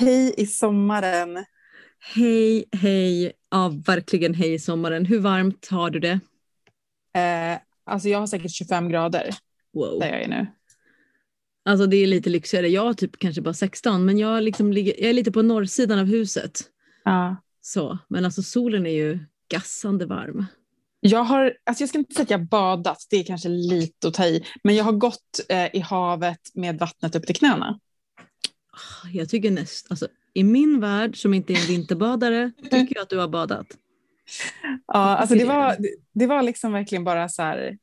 Hej i sommaren. Hej, hej. Ja, verkligen hej i sommaren. Hur varmt har du det? Eh, alltså jag har säkert 25 grader Wow. där jag är nu. Alltså det är lite lyxigare. Jag har typ kanske bara 16 men jag, liksom ligger, jag är lite på norrsidan av huset. Ja. Så. Men alltså solen är ju gassande varm. Jag har, alltså jag ska inte säga att jag badat, det är kanske lite att ta i, men jag har gått eh, i havet med vattnet upp till knäna. Jag tycker näst, alltså, I min värld som inte är en vinterbadare tycker jag att du har badat. Ja, alltså det var, det, var liksom verkligen bara så här,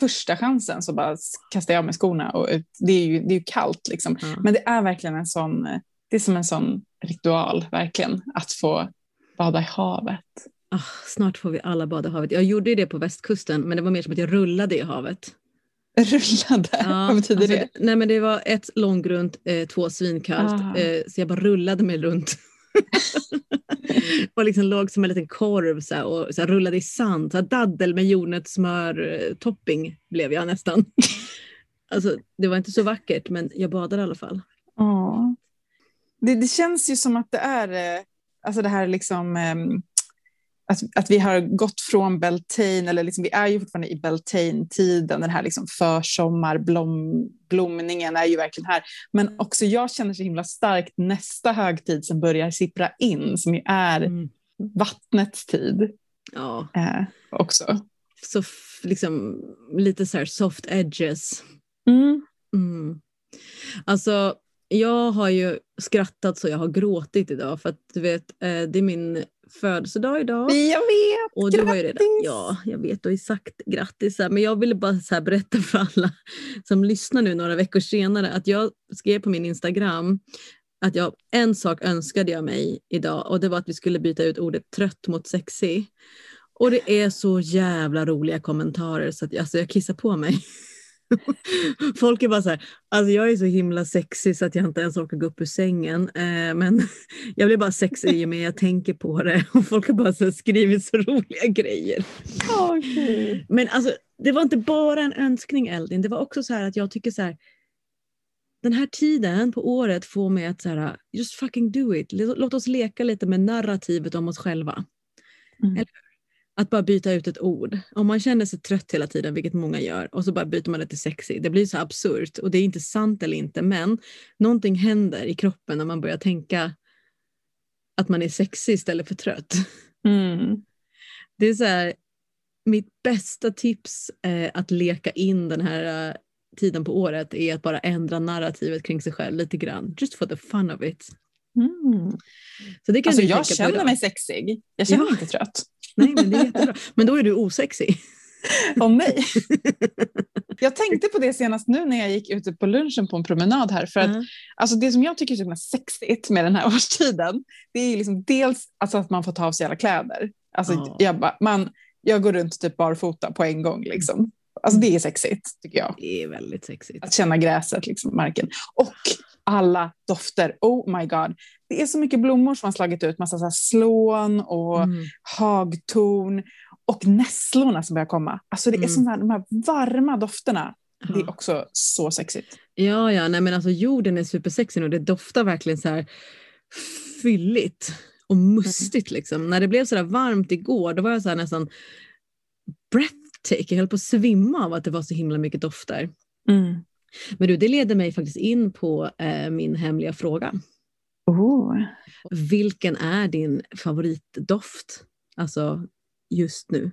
första chansen så bara kastade jag av mig skorna och ut. Det är ju, det är ju kallt liksom. Ja. Men det är verkligen en sån, det är som en sån ritual verkligen, att få bada i havet. Ah, snart får vi alla bada i havet. Jag gjorde det på västkusten men det var mer som att jag rullade i havet. Rullade, Ja, vad betyder alltså, det? Nej men det var ett långgrunt, eh, två svinkallt. Ah. Eh, så jag bara rullade mig runt. och liksom låg som en liten korv så här, och så här, rullade i sand. Så här, daddel med jordnötssmör eh, topping blev jag nästan. alltså, det var inte så vackert men jag badade i alla fall. Ja. Det, det känns ju som att det är, eh, alltså det här liksom, ehm, att, att vi har gått från Beltane, eller liksom, vi är ju fortfarande i Beltane-tiden, den här liksom försommarblomningen är ju verkligen här. Men också jag känner så himla starkt nästa högtid som börjar sippra in, som ju är Mm. vattnets tid Ja, eh, också. så liksom lite så här soft edges. Mm. Mm. Alltså, jag har ju skrattat så jag har gråtit idag för att du vet, eh, det är min födelsedag idag. Jag vet! Och du har ju redan, Grattis! ja, jag vet, du har ju sagt grattis. Men jag ville bara så berätta för alla som lyssnar nu några veckor senare att jag skrev på min Instagram att jag, en sak önskade jag mig idag och det var att vi skulle byta ut ordet trött mot sexy. Och det är så jävla roliga kommentarer så att jag, alltså jag kissar på mig. Folk är bara så här, alltså jag är så himla sexig så att jag inte ens orkar gå upp ur sängen. Eh, men jag blir bara sexig i och med jag tänker på det. Och folk har bara så skrivit så roliga grejer. Gud. Men alltså, det var inte bara en önskning Eldin, det var också så här att jag tycker så här. Den här tiden på året får mig att så här, just fucking do it. Låt oss leka lite med narrativet om oss själva. Mm. Att bara byta ut ett ord. Om man känner sig trött hela tiden, vilket många gör, och så bara byter man det till sexy. Det blir så absurt och det är inte sant eller inte, men någonting händer i kroppen när man börjar tänka att man är sexig istället för trött. Mm. Det är så här, mitt bästa tips eh, att leka in den här eh, tiden på året är att bara ändra narrativet kring sig själv lite grann. Just for the fun of it. Mm. Så det kan Alltså jag känner mig sexig. Jag känner Ja. mig inte trött. Nej, men det är jättebra. Men då är du osexig. Åh nej. Jag tänkte på det senast nu när jag gick ute på lunchen på en promenad här. För att, Ja. alltså det som jag tycker är så sexigt med den här årstiden, det är liksom dels alltså att man får ta av sig alla kläder. Alltså Ja. jag, bara, man, jag går runt typ barfota på en gång. Liksom. Alltså det är sexigt tycker jag. Det är väldigt sexigt. Att känna gräset, liksom, marken. Och alla dofter. Oh my god. Det är så mycket blommor som har slagit ut. Massa så slån och Mm. hagtorn och nässlorna som börjar komma. Alltså det är Mm. som de här, de här varma dofterna. Det är Ja. också så sexigt. Ja, ja, nej men alltså jorden är supersexig och det doftar verkligen så här fylligt och mustigt liksom. När det blev så där varmt igår då var jag så här nästan breathtaking, jag höll på att svimma av att det var så himla mycket dofter. Men du, det leder mig faktiskt in på eh, min hemliga fråga. Oh. Vilken är din favoritdoft? Alltså just nu.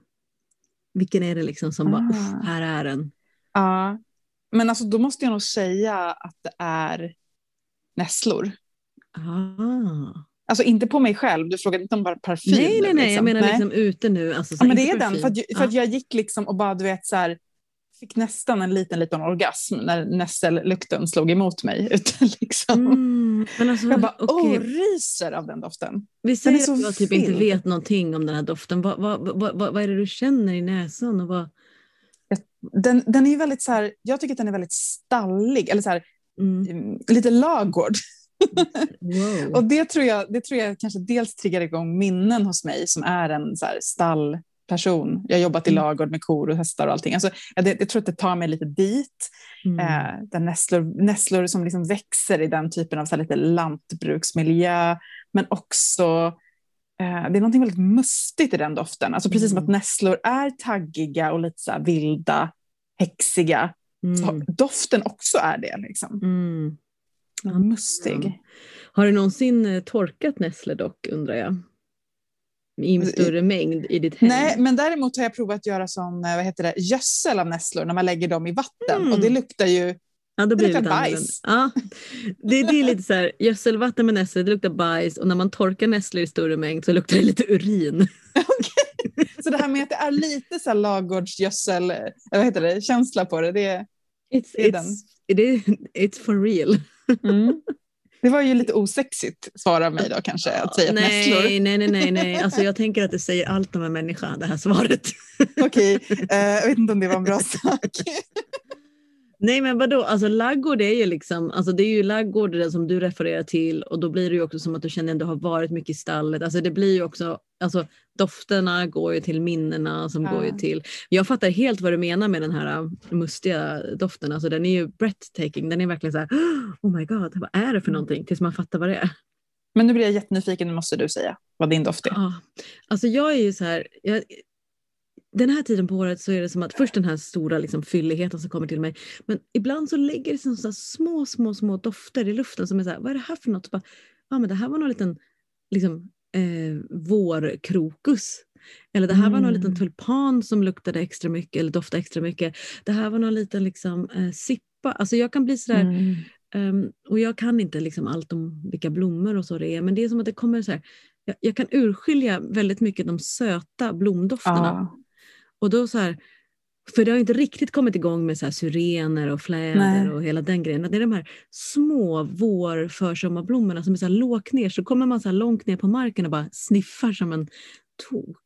Vilken är det liksom som bara, Ah. "Uff, här är den. Ja, men alltså då måste jag nog säga att det är nässlor. Ah. Alltså inte på mig själv, du frågade inte om bara parfym. Nej, nej, nej, jag liksom. menar Nej. liksom ute nu. Alltså, så Ja, men det är den, parfym. för, att, jag- för att jag gick liksom och bara, du vet, så här, fick nästan en liten, liten orgasm när nässellukten slog emot mig. Utan liksom, Mm, men alltså, jag bara, okej. åh, ryser av den doften. Vi säger att jag typ inte vet någonting om den här doften. Vad, vad, vad, vad, är det du känner i näsan? Och vad, Den, den är väldigt så här, jag tycker att den är väldigt stallig, eller så här, mm, mm, lite lagård. wow. Och det tror, jag, det tror jag kanske dels triggar igång minnen hos mig som är en så stallperson person. Jag har jobbat i Mm. lagård med kor och hästar och allting. Alltså, jag, jag tror att det tar mig lite dit. Mm. Eh, där nässlor, nässlor som liksom växer i den typen av så lite lantbruksmiljö. Men också, eh, det är något väldigt mustigt i den doften. Alltså precis som Mm. att nässlor är taggiga och lite så vilda, häxiga. Så Mm. doften också är det. Liksom. Mm. Mustig. Har du någonsin eh, torkat nässlor dock, undrar jag? I en större mängd i ditt hem? Nej, men däremot har jag provat att göra sån, eh, vad heter det, gödsel av nässlor när man lägger dem i vatten. Mm. Och det luktar ju, Ja, då Det blir det luktar bajs. Ja, det, det är lite så här, gödselvatten med nässlor, det luktar bajs och när man torkar nässlor i större mängd så luktar det lite urin. så det här med att det är lite så här lagårdsgödsel, eh, vad heter det, känsla på det. det It's, Det är it's, it is, it's for real. mm. Det var ju lite osexigt svar av mig då kanske, att säga nej, nässlor. nej, nej, nej, nej. Alltså, jag tänker att det säger allt om en människa, det här svaret. Okej, eh, jag vet inte om det var en bra sak. Nej men vadå, alltså laggård är ju liksom, alltså det är ju laggård det som du refererar till och då blir det ju också som att du känner att du har varit mycket i stallet. Alltså det blir ju också, alltså dofterna går ju till minnena som Ja. går ju till. Jag fattar helt vad du menar med den här äh, mustiga doften, alltså den är ju breathtaking, den är verkligen så här, oh my god, vad är det för Mm. någonting? Tills man fattar vad det är. Men nu blir jag jättenyfiken, nu måste du säga vad din doft är. Ja, alltså jag är ju så här, jag, den här tiden på året så är det som att först den här stora liksom fylligheten som kommer till mig, men ibland så lägger det sig så små, små, små dofter i luften som är så här, vad är det här för något? Så Bara, ja, men det här var någon liten liksom, eh, vårkrokus. Eller det här var någon Mm. liten tulpan som luktade extra mycket eller doftade extra mycket. Det här var någon liten liksom, eh, sippa. Alltså jag kan bli sådär, Mm. Ehm, och jag kan inte liksom allt om vilka blommor och så det är, men det är som att det kommer så här, jag, jag kan urskilja väldigt mycket de söta blomdofterna. Ja. Och då så här, för det har inte riktigt kommit igång med så här syrener och fläder Nej. och hela den grejen. Det är de här små vår försommarblommorna som är så lågt ner, så kommer man så långt ner på marken och bara sniffar som en tok.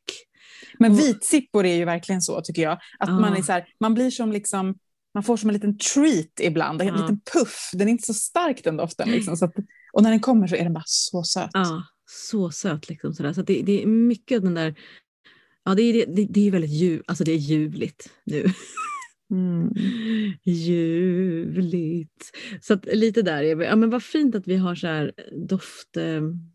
Men Och- vitsippor är ju verkligen så tycker jag. Att Ja. man, är så här, man blir som liksom, man får som en liten treat ibland, en Ja. liten puff. Den är inte så stark den doften. Liksom, så att, och när den kommer så är den bara så söt. Ja, så söt liksom. Sådär. Så det, det är mycket av den där, ja det är, det, det är väldigt ljuv, alltså det är ljuvligt nu. Mm. Ljuvligt. Så att lite där är vi. Ja, men vad fint att vi har så här doft. eh,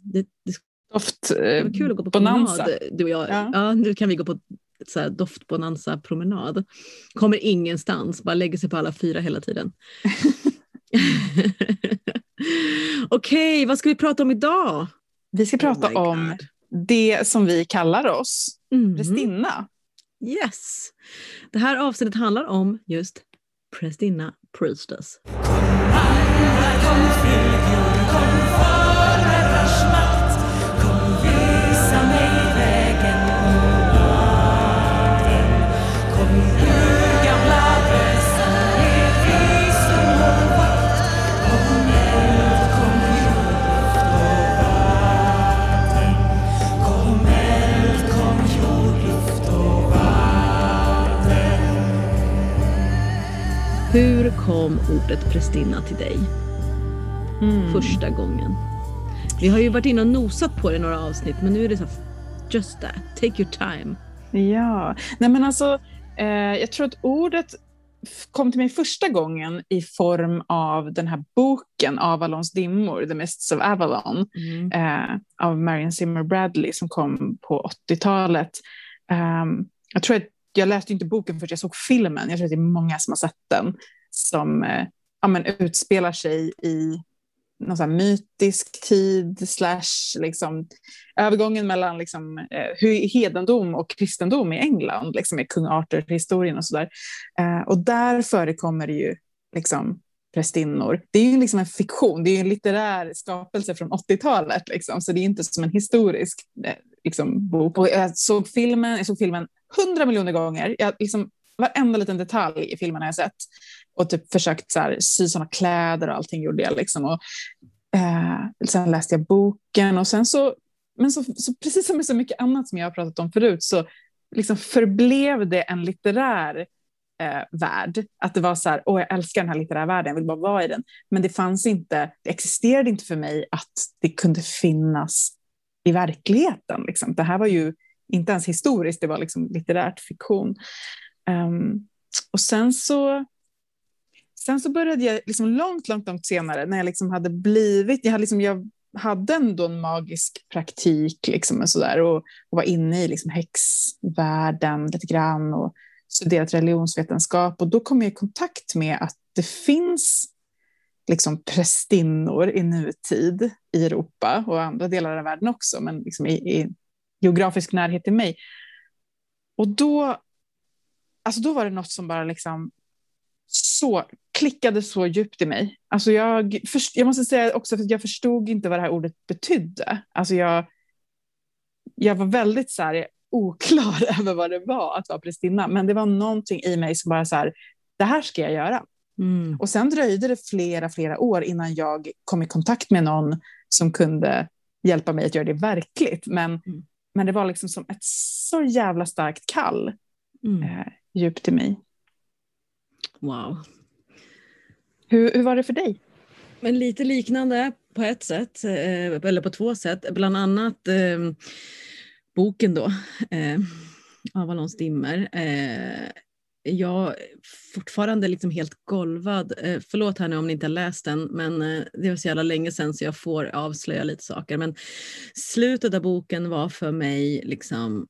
Det, det Doft, eh, vara kul att gå på bonanza. promenad. Du och jag. Ja. Ja. nu kan vi gå på så här doftbonanza promenad. Kommer ingenstans, bara lägger sig på alla fyra hela tiden. Okej, vad ska vi prata om idag? Vi ska prata Oh om God. Det som vi kallar oss, Mhm. prästinna. Yes! Det här avsnittet handlar om just prästinna, priestess. Hur kom ordet prästinna till dig Mm. första gången? Vi har ju varit inne och nosat på det i några avsnitt men nu är det så här, just that, take your time. Ja, nej men alltså, eh, jag tror att ordet kom till mig första gången i form av den här boken Avalons dimmor, The Mists of Avalon, Mm. eh, av Marion Zimmer Bradley som kom på 80-talet. Ehm, jag tror att jag läste inte boken först, jag såg filmen, jag tror att det är många som har sett den, som eh, ja, men utspelar sig i någon sån här mytisk tid, slash liksom, övergången mellan liksom, eh, hedendom och kristendom i England, liksom, med kung Arthur-historien och sådär. Eh, och där förekommer det ju liksom, prästinnor. Det är ju liksom en fiktion, det är ju en litterär skapelse från 80-talet, liksom, så det är inte som en historisk eh, liksom, bok. Och jag, såg filmen, jag såg filmen hundra miljoner gånger. Jag, liksom, varenda liten detalj i filmen har jag sett och typ försökt så här, sy såna kläder och allting gjorde jag. Liksom. Och, eh, sen läste jag boken och sen så, men så, så precis som med så mycket annat som jag har pratat om förut så liksom förblev det en litterär eh, värld. Att det var så här, åh jag älskar den här litterära världen, jag vill bara vara i den. Men det fanns inte, det existerade inte för mig att det kunde finnas i verkligheten. Liksom. Det här var ju inte ens historiskt, det var liksom litterärt fiktion. Um, och sen så, sen så började jag liksom långt, långt, långt senare när jag liksom hade blivit, jag hade, liksom, jag hade ändå en magisk praktik liksom och, så där, och, och var inne i liksom häxvärlden lite grann och studerat religionsvetenskap och då kom jag i kontakt med att det finns liksom prästinnor i nutid i Europa och andra delar av världen också, men liksom i, i geografisk närhet till mig. Och då, alltså då var det något som bara liksom så, klickade så djupt i mig. Alltså jag, först, jag måste säga också att jag förstod inte vad det här ordet betydde. Alltså jag, jag var väldigt så här, oklar över vad det var att vara prästinna, men det var någonting i mig som bara så här, det här ska jag göra. Mm. Och sen dröjde det flera, flera år innan jag kom i kontakt med någon som kunde hjälpa mig att göra det verkligt. Men, mm. Men det var liksom som ett så jävla starkt kall mm. eh, djupt i mig. Wow. Hur, hur var det för dig? Men lite liknande på ett sätt, eh, eller på två sätt. Bland annat eh, boken då, eh, Avalons dimmer. Eh, jag är fortfarande liksom helt golvad. Eh, förlåt här nu om ni inte har läst den, men eh, det var så jävla länge sedan så jag får avslöja lite saker. Men slutet av boken var för mig liksom,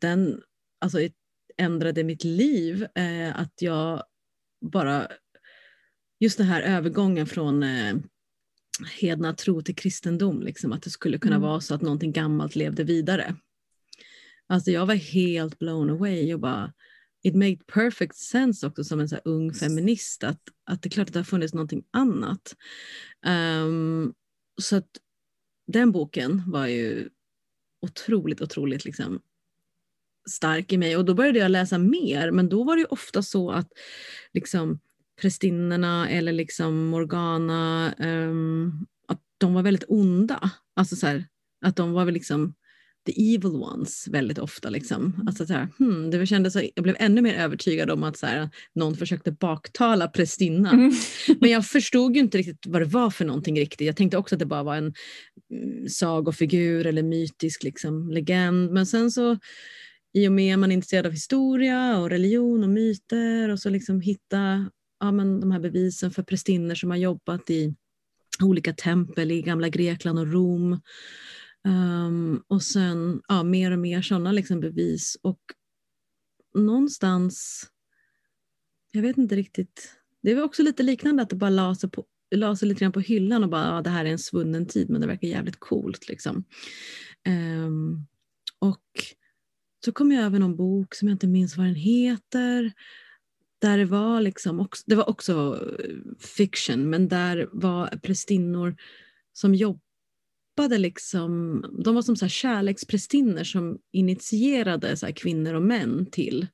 den alltså, ändrade mitt liv. Eh, att jag bara, just den här övergången från eh, hedna tro till kristendom, liksom, att det skulle kunna mm. vara så att någonting gammalt levde vidare. Alltså jag var helt blown away och bara, it made perfect sense också som en så ung feminist att, att det är klart att det har funnits någonting annat. Um, så att den boken var ju otroligt, otroligt liksom stark i mig och då började jag läsa mer men då var det ofta så att liksom prästinnorna eller liksom Morgana um, att de var väldigt onda. Alltså så här, att de var väl liksom the evil ones väldigt ofta. Liksom. Mm. Alltså, så här, hmm, det kändes så, jag blev ännu mer övertygad om att så här, någon försökte baktala prästinna. Mm. Men jag förstod ju inte riktigt vad det var för någonting riktigt. Jag tänkte också att det bara var en mm, sagofigur eller mytisk liksom, legend. Men sen så i och med att man är intresserad av historia och religion och myter och så liksom hitta ja, men de här bevisen för prästinnor som har jobbat i olika tempel i gamla Grekland och Rom. Um, och sen ja, mer och mer sådana liksom bevis. Och någonstans, jag vet inte riktigt, det var också lite liknande att det bara la sig, på, la sig lite grann på hyllan och bara ja, det här är en svunnen tid men det verkar jävligt coolt. Liksom. Um, och så kom jag över någon bok som jag inte minns vad den heter. Där det var liksom också, det var också eh, fiction men där var prästinnor som jobbade jobbade liksom, de var som så här kärleksprästinnor som initierade så kvinnor och män till,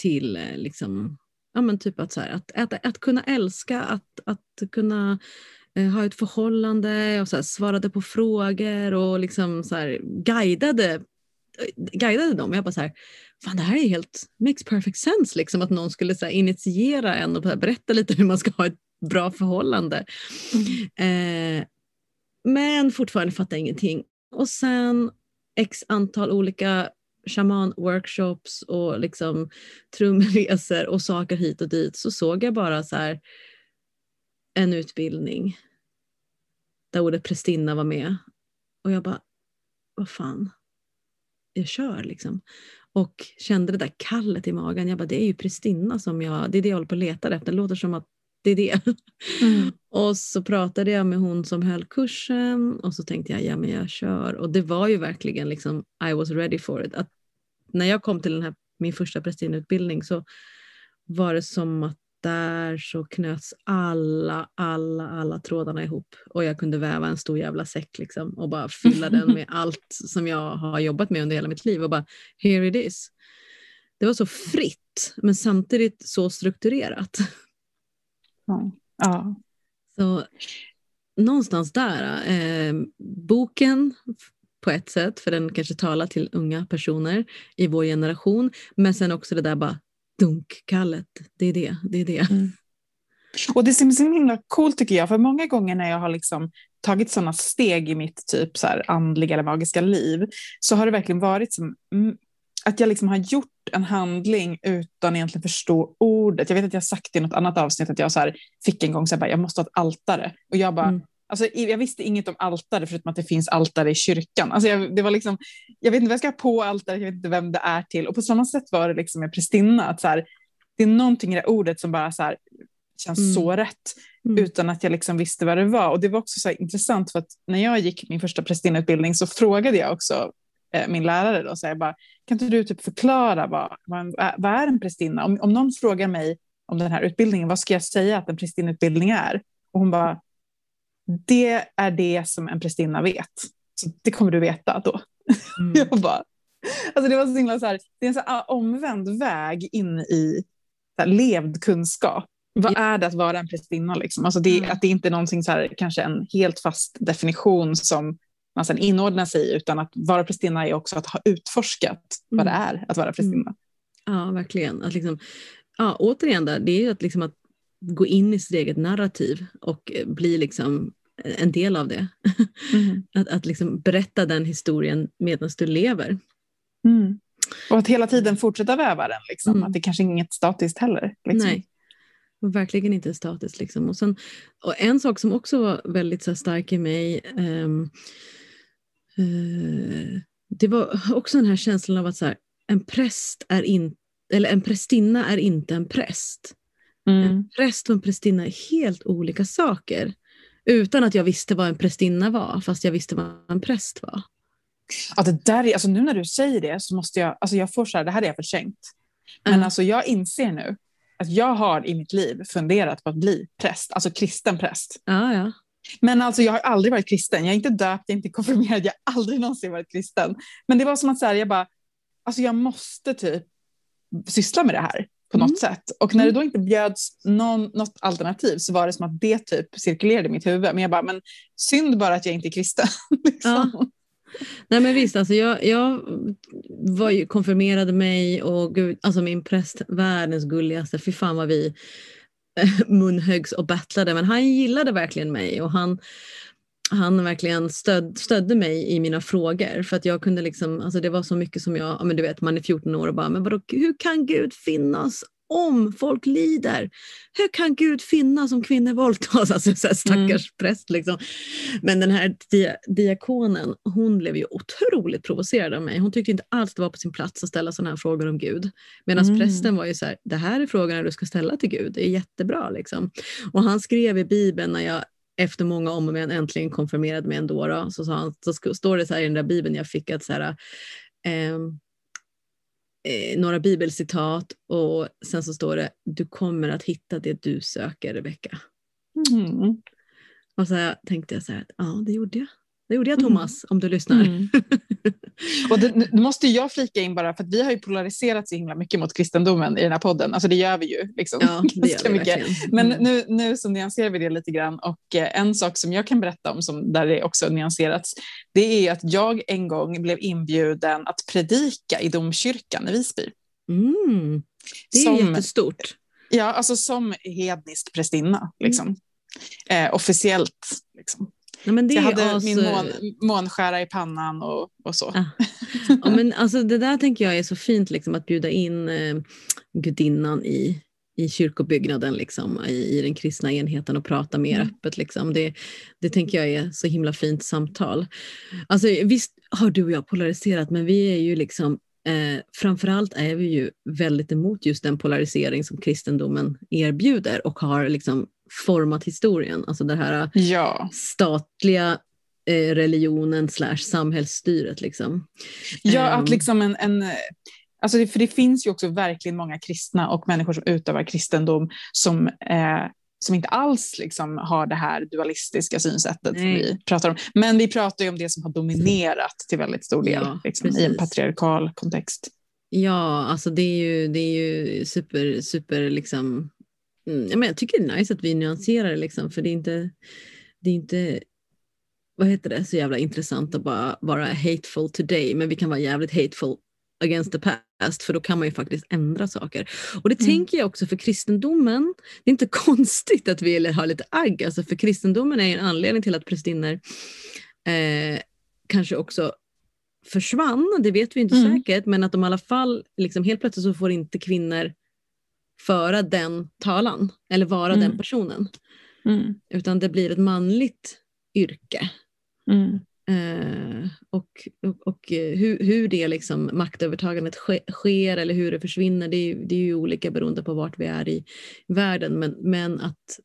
till eh, liksom, ja men typ att, så här, att, att, att kunna älska, att, att kunna eh, ha ett förhållande och så här, svarade på frågor och liksom så här, guidade, guidade dem. Jag bara så här, fan det här är helt, makes perfect sense liksom att någon skulle så initiera en och berätta lite hur man ska ha ett bra förhållande. Mm. Eh, men fortfarande fattar ingenting. Och sen x antal olika shaman-workshops och liksom trumresor och saker hit och dit så såg jag bara så här en utbildning där ordet prästinna var med. Och jag bara, vad fan, jag kör liksom. Och kände det där kallet i magen. Jag bara, det är ju prästinna som jag, det är det jag håller på att leta efter. Det låter som att det är det. Mm. och så pratade jag med hon som höll kursen och så tänkte jag, ja men jag kör. Och det var ju verkligen liksom, I was ready for it. Att när jag kom till den här, min första prästinneutbildning så var det som att där så knöts alla, alla, alla trådarna ihop och jag kunde väva en stor jävla säck liksom och bara fylla den med allt som jag har jobbat med under hela mitt liv och bara here it is. Det var så fritt men samtidigt så strukturerat. Ja. Så någonstans där, eh, boken på ett sätt, för den kanske talar till unga personer i vår generation, men sen också det där bara dunkkallet, det är det, det är det. Mm. Och det är så himla coolt tycker jag, för många gånger när jag har liksom tagit sådana steg i mitt typ så här andliga eller magiska liv så har det verkligen varit som att jag liksom har gjort en handling utan egentligen förstå ordet. Jag vet att jag sagt i något annat avsnitt att jag så här, fick en gång så här, bara, jag måste ha ett altare. Och jag bara, mm. alltså, jag visste inget om altare förutom att det finns altare i kyrkan. Alltså, jag, det var liksom, jag vet inte vad jag ska ha på altare, jag vet inte vem det är till. Och på samma sätt var det liksom med prästinna, att så här, det är någonting i det ordet som bara så här, känns mm. så rätt mm. utan att jag liksom visste vad det var. Och det var också så intressant för att när jag gick min första prästinneutbildning så frågade jag också min lärare då, så jag bara, kan inte du typ förklara vad, vad, vad är en prästinna? Om, om någon frågar mig om den här utbildningen, vad ska jag säga att en prästinneutbildning är? Och hon bara, det är det som en prästinna vet. Så det kommer du veta då. Mm. jag bara, alltså det var så himla så här, det är en så här omvänd väg in i här, levd kunskap. Vad är det att vara en prästinna? Liksom? Alltså det, mm. Att det inte är någonting så här, kanske en helt fast definition som man sen inordnar sig i, utan att vara prästinna är också att ha utforskat vad det mm. är att vara prästinna. Mm. Ja, verkligen. Att liksom, ja, återigen, där, det är ju att, liksom att gå in i sitt eget narrativ och bli liksom en del av det. Mm. att att liksom berätta den historien medan du lever. Mm. Och att hela tiden fortsätta väva den, liksom. Mm. att det kanske är inget statiskt heller. Liksom. Nej, verkligen inte statiskt. Liksom. Och, sen, och en sak som också var väldigt så stark i mig um, uh, det var också den här känslan av att så här, en präst är inte eller en prästinna är inte en präst. Mm. En präst och en prästinna är helt olika saker. Utan att jag visste vad en prästinna var, fast jag visste vad en präst var. Ja, det där är, alltså nu när du säger det så måste jag, alltså jag får så här, det här är jag förträngt. Men mm. alltså jag inser nu att jag har i mitt liv funderat på att bli präst, alltså kristen präst. Ja, ja. Men alltså jag har aldrig varit kristen, jag är inte döpt, jag är inte konfirmerad, jag har aldrig någonsin varit kristen. Men det var som att så här, jag bara, alltså jag måste typ syssla med det här på något mm. sätt. Och när det då inte bjöds någon, något alternativ så var det som att det typ cirkulerade i mitt huvud. Men jag bara, men synd bara att jag inte är kristen. liksom. ja. Nej men visst, alltså jag, jag var ju, konfirmerade mig och gud, alltså min präst, världens gulligaste, fy fan vad vi eh, munhögs och battlade. Men han gillade verkligen mig och han, han verkligen stöd, stödde mig i mina frågor. För att jag kunde liksom, alltså det var så mycket som jag, men du vet man är 14 år och bara, men vadå, hur kan Gud finnas om folk lider? Hur kan Gud finnas om kvinnor våldtas? Alltså så här stackars mm. präst liksom. Men den här dia diakonen, hon blev ju otroligt provocerad av mig. Hon tyckte inte alls det var på sin plats att ställa sådana här frågor om Gud. Medan mm. prästen var ju så här, det här är frågorna du ska ställa till Gud, det är jättebra liksom. Och han skrev i Bibeln när jag efter många om och men äntligen konfirmerade mig ändå. Då, så, sa han, så står det så här i den där bibeln jag fick att så här, eh, eh, några bibelcitat och sen så står det du kommer att hitta det du söker Rebecka. Mm. Och så tänkte jag så här, ja det gjorde jag. Det gjorde jag mm. Thomas, mm. om du lyssnar. Mm. och det, nu måste jag flika in bara, för vi har ju polariserat så himla mycket mot kristendomen i den här podden. Alltså det gör vi ju. Liksom, ja, det gör vi mycket. Men mm. nu, nu så nyanserar vi det lite grann. Och eh, en sak som jag kan berätta om, som, där det också nyanserats, det är att jag en gång blev inbjuden att predika i domkyrkan i Visby. Mm. Det är som, jättestort. Ja, alltså som hednisk prästinna. Liksom. Eh, officiellt. Liksom. Ja, men det jag hade alltså... min mån, månskära i pannan och, och så. Ja. ja. men alltså, det där tänker jag är så fint, liksom, att bjuda in eh, gudinnan i, i kyrkobyggnaden, liksom, i, i den kristna enheten och prata mer mm. öppet. Liksom. Det, det tänker jag är så himla fint samtal. Alltså, visst har du och jag polariserat, men vi är ju liksom Eh, framförallt är vi ju väldigt emot just den polarisering som kristendomen erbjuder och har liksom format historien. Alltså det här ja. statliga eh, religionen slash samhällsstyret. Liksom. Ja, att ehm. liksom en, en Alltså för det finns ju också verkligen många kristna och människor som utövar kristendom som, eh, som inte alls liksom har det här dualistiska synsättet som vi pratar om. Men vi pratar ju om det som har dominerat till väldigt stor del ja, liksom, i en patriarkal kontext. Ja, alltså det är ju, det är ju super, super liksom Mm, jag tycker det är nice att vi nyanserar det, liksom, för det är inte, det är inte vad heter det, så jävla intressant att bara vara hateful today, men vi kan vara jävligt hateful against the past för då kan man ju faktiskt ändra saker. Och det Mm. tänker jag också för kristendomen. Det är inte konstigt att vi har lite agg, alltså för kristendomen är ju en anledning till att prästinnor eh, kanske också försvann, det vet vi inte Mm. säkert, men att de i alla fall, liksom, helt plötsligt så får inte kvinnor föra den talan eller vara Mm. den personen. Mm. Utan det blir ett manligt yrke. Mm. Eh, och och, och eh, hur, hur det liksom maktövertagandet ske, sker eller hur det försvinner, det är, det är ju olika beroende på vart vi är i världen. Men, men att,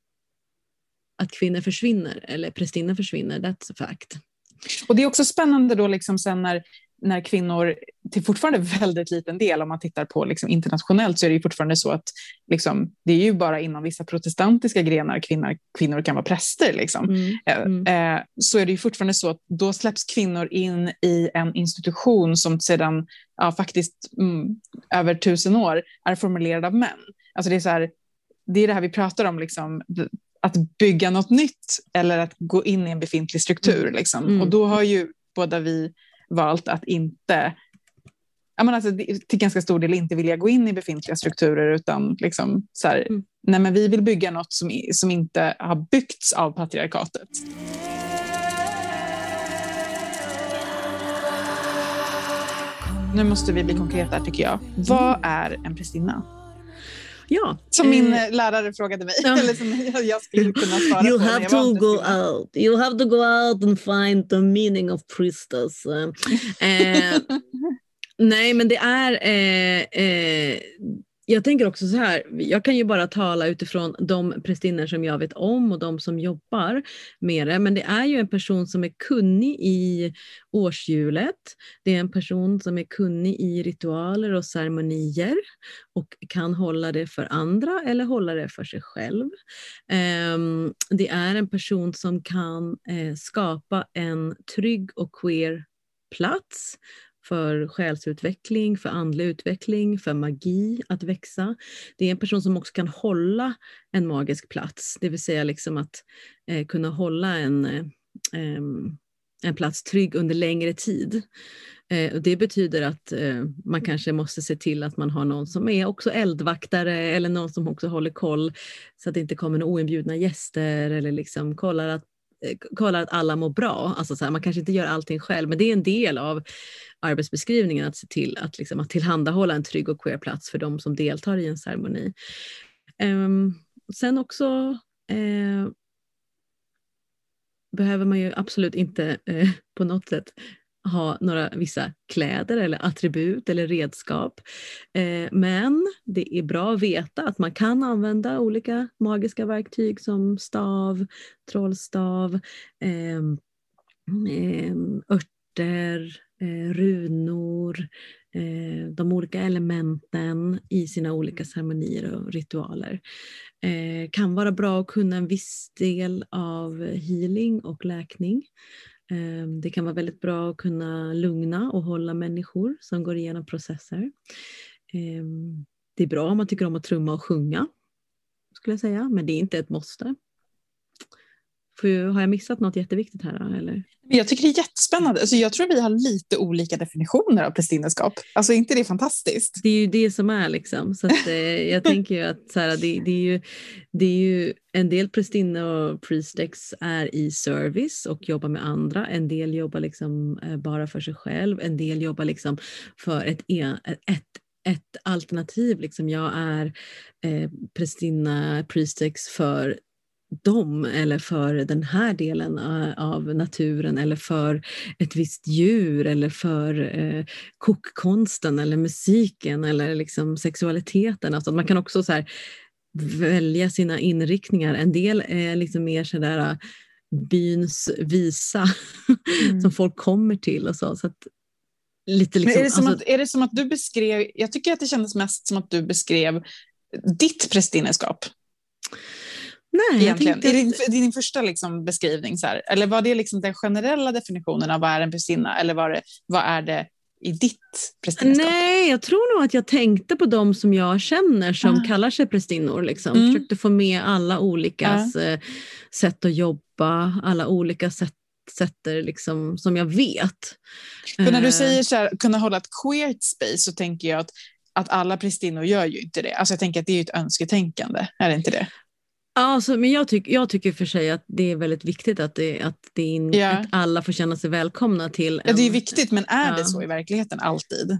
att kvinnor försvinner eller prästinnor försvinner, that's a fact. Och det är också spännande då liksom sen när, när kvinnor, till fortfarande väldigt liten del om man tittar på liksom internationellt så är det ju fortfarande så att liksom, det är ju bara inom vissa protestantiska grenar kvinnor, kvinnor kan vara präster. Liksom. Mm. Eh, Mm. eh, så är det ju fortfarande så att då släpps kvinnor in i en institution som sedan ja, faktiskt mm, över tusen år är formulerad av män. Alltså det är så här, det är det här vi pratar om, liksom, att bygga något nytt eller att gå in i en befintlig struktur. Liksom. Mm. Och då har ju båda vi valt att inte Ja, men alltså, det- till ganska stor del inte vilja gå in i befintliga strukturer utan liksom så här, Mm. nej, men vi vill bygga något som, som inte har byggts av patriarkatet. Nu måste vi bli konkreta tycker jag. Vad är en prästinna? Ja. Som min eh, lärare frågade mig. ja. Eller som jag skulle kunna svara You på. have to go out. You have to go out and find the meaning of priestess. Eh, nej, men det är... Eh, eh, jag tänker också så här, jag kan ju bara tala utifrån de prästinnor som jag vet om och de som jobbar med det. Men det är ju en person som är kunnig i årshjulet. Det är en person som är kunnig i ritualer och ceremonier och kan hålla det för andra eller hålla det för sig själv. Ehm, det är en person som kan eh, skapa en trygg och queer plats för själsutveckling, för andlig utveckling, för magi att växa. Det är en person som också kan hålla en magisk plats, det vill säga liksom att eh, kunna hålla en, eh, en plats trygg under längre tid. Eh, och det betyder att eh, man kanske måste se till att man har någon som är också eldvaktare eller någon som också håller koll så att det inte kommer några oinbjudna gäster eller liksom kollar att Eh, kollar att alla mår bra. Alltså så här, man kanske inte gör allting själv, men det är en del av arbetsbeskrivningen att se till att, liksom, att tillhandahålla en trygg och queer plats för de som deltar i en ceremoni. Um, sen också eh, behöver man ju absolut inte eh, på något sätt ha några vissa kläder eller attribut eller redskap. Eh, men det är bra att veta att man kan använda olika magiska verktyg som stav, trollstav, ehm, ehm, örter, eh, runor, eh, de olika elementen i sina olika ceremonier och ritualer. Eh, kan vara bra att kunna en viss del av healing och läkning. Ehm, det kan vara väldigt bra att kunna lugna och hålla människor som går igenom processer. Ehm, det är bra om man tycker om att trumma och sjunga, skulle jag säga, men det är inte ett måste. Jag- Har jag missat något jätteviktigt här? Eller? Jag tycker det är jättespännande. Alltså, jag tror vi har lite olika definitioner av prästinnerskap. Alltså inte det är fantastiskt? Det är ju det som är liksom. Så att, eh, jag tänker ju att så här, det, det, är ju, det är ju en del prästinnor och priestex är i service och jobbar med andra. En del jobbar liksom eh, bara för sig själv. En del jobbar liksom för ett, en- ett ett alternativ. Liksom. Jag är eh, prästinna, priestex för dem eller för den här delen eh, av naturen eller för ett visst djur eller för eh, kokkonsten eller musiken eller liksom sexualiteten. Alltså man kan också så här, välja sina inriktningar. En del är liksom mer sådär eh, byns visa Mm. som folk kommer till och så. så att, lite liksom, Men är, det som alltså, att, är det som att du beskrev, jag tycker att det kändes mest som att du beskrev ditt prästinnerskap nej, egentligen. tänkte, din, i din första liksom beskrivning, så här. eller var det liksom den generella definitionen av vad är en prästinna eller var det, vad är det i ditt prästinnerskap? Nej, jag tror nog att jag tänkte på de som jag känner som Ah. kallar sig prästinnor. Liksom. Mm. Försökte få med alla olika eh, sätt att jobba, alla olika sätt sätter, liksom, som jag vet. För när du Eh, säger så här, kunna hålla ett queert space så tänker jag att, att alla prästinnor gör ju inte det. Alltså jag tänker att det är ett önsketänkande, är det inte det? Alltså, men jag, tyck, jag tycker för sig att det är väldigt viktigt att, det, att, det in, Ja. att alla får känna sig välkomna till Ja, det är en- viktigt, men är ja. det så i verkligheten alltid?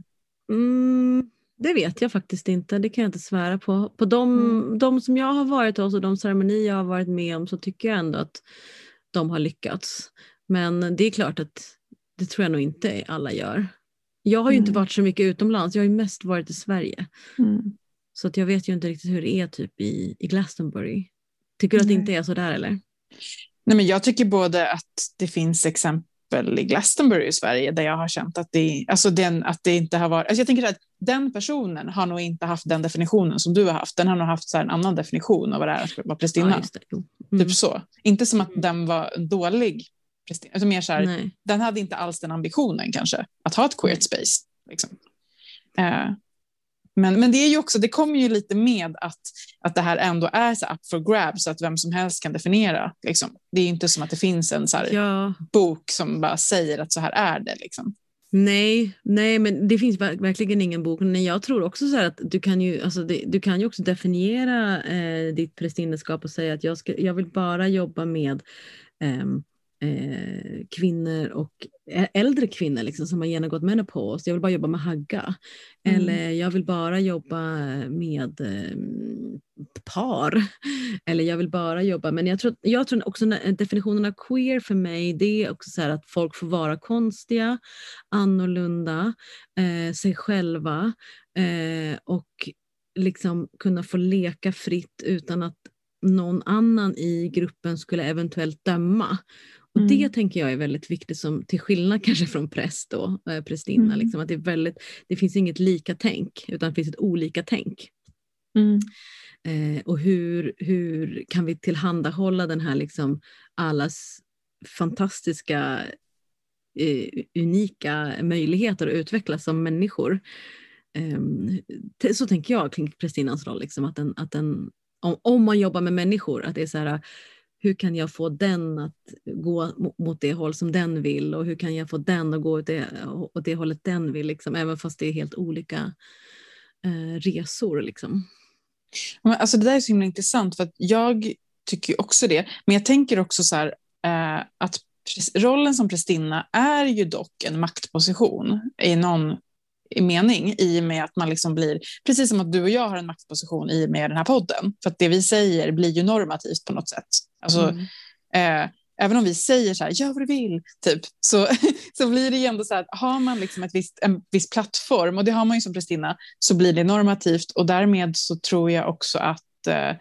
Mm, det vet jag faktiskt inte, det kan jag inte svära på. På de, Mm. de som jag har varit hos och de ceremonier jag har varit med om så tycker jag ändå att de har lyckats. Men det är klart att det tror jag nog inte alla gör. Jag har ju inte Mm. varit så mycket utomlands, jag har ju mest varit i Sverige. Så att jag vet ju inte riktigt hur det är typ i, i Glastonbury. Tycker du att det inte är så där eller? Nej, men jag tycker både att det finns exempel i Glastonbury i Sverige där jag har känt att det, alltså den, att det inte har varit... Alltså jag tänker att den personen har nog inte haft den definitionen som du har haft. Den har nog haft så en annan definition av vad det är att vara prästinna. Ja. Mm. typ så. Inte som att Mm. den var en dålig prästinna, utan mer så här, Nej. den hade inte alls den ambitionen kanske, att ha ett queert space. Liksom. Eh, men, men det är ju också, det kommer ju lite med att, att det här ändå är så up for grabs, så att vem som helst kan definiera. Liksom. Det är inte som att det finns en så Ja, bok som bara säger att så här är det. Liksom. Nej, nej, men det finns ver- verkligen ingen bok. Men jag tror också så att du kan ju, alltså det, du kan ju också definiera eh, ditt prästinneskap och säga att jag, ska, jag vill bara jobba med ehm, eh, kvinnor och äldre kvinnor liksom, som har genomgått menopaus. Jag vill bara jobba med hagga. Mm. Eller jag vill bara jobba med eh, par. Eller jag vill bara jobba, men jag tror, jag tror också definitionen av queer för mig det är också så att folk får vara konstiga, annorlunda, eh, sig själva eh, och liksom kunna få leka fritt utan att någon annan i gruppen skulle eventuellt döma. Och Mm. Det tänker jag är väldigt viktigt, som, till skillnad kanske från präst och eh, prästinna. Mm. Liksom, att det, är väldigt, det finns inget lika tänk, utan det finns ett olika tänk. Eh, och hur, hur kan vi tillhandahålla den här liksom allas fantastiska, eh, unika möjligheter att utvecklas som människor. Te- så tänker jag kring prästinnans roll, liksom, att den, att den, om, om man jobbar med människor, att det är så här, hur kan jag få den att gå mot det håll som den vill och hur kan jag få den att gå åt det, åt det hållet den vill, liksom, även fast det är helt olika eh, resor. Liksom. Men alltså det där är så himla intressant för att jag tycker ju också det. Men jag tänker också så här eh, att rollen som prästinna är ju dock en maktposition i någon mening i och med att man liksom blir, precis som att du och jag har en maktposition i och med den här podden. För att det vi säger blir ju normativt på något sätt. Alltså, Mm. eh, även om vi säger så här, gör vad du vill, typ, så, så blir det ju ändå så här, att har man liksom ett visst, en viss plattform, och det har man ju som prästinna, så blir det normativt och därmed så tror jag också att, eh,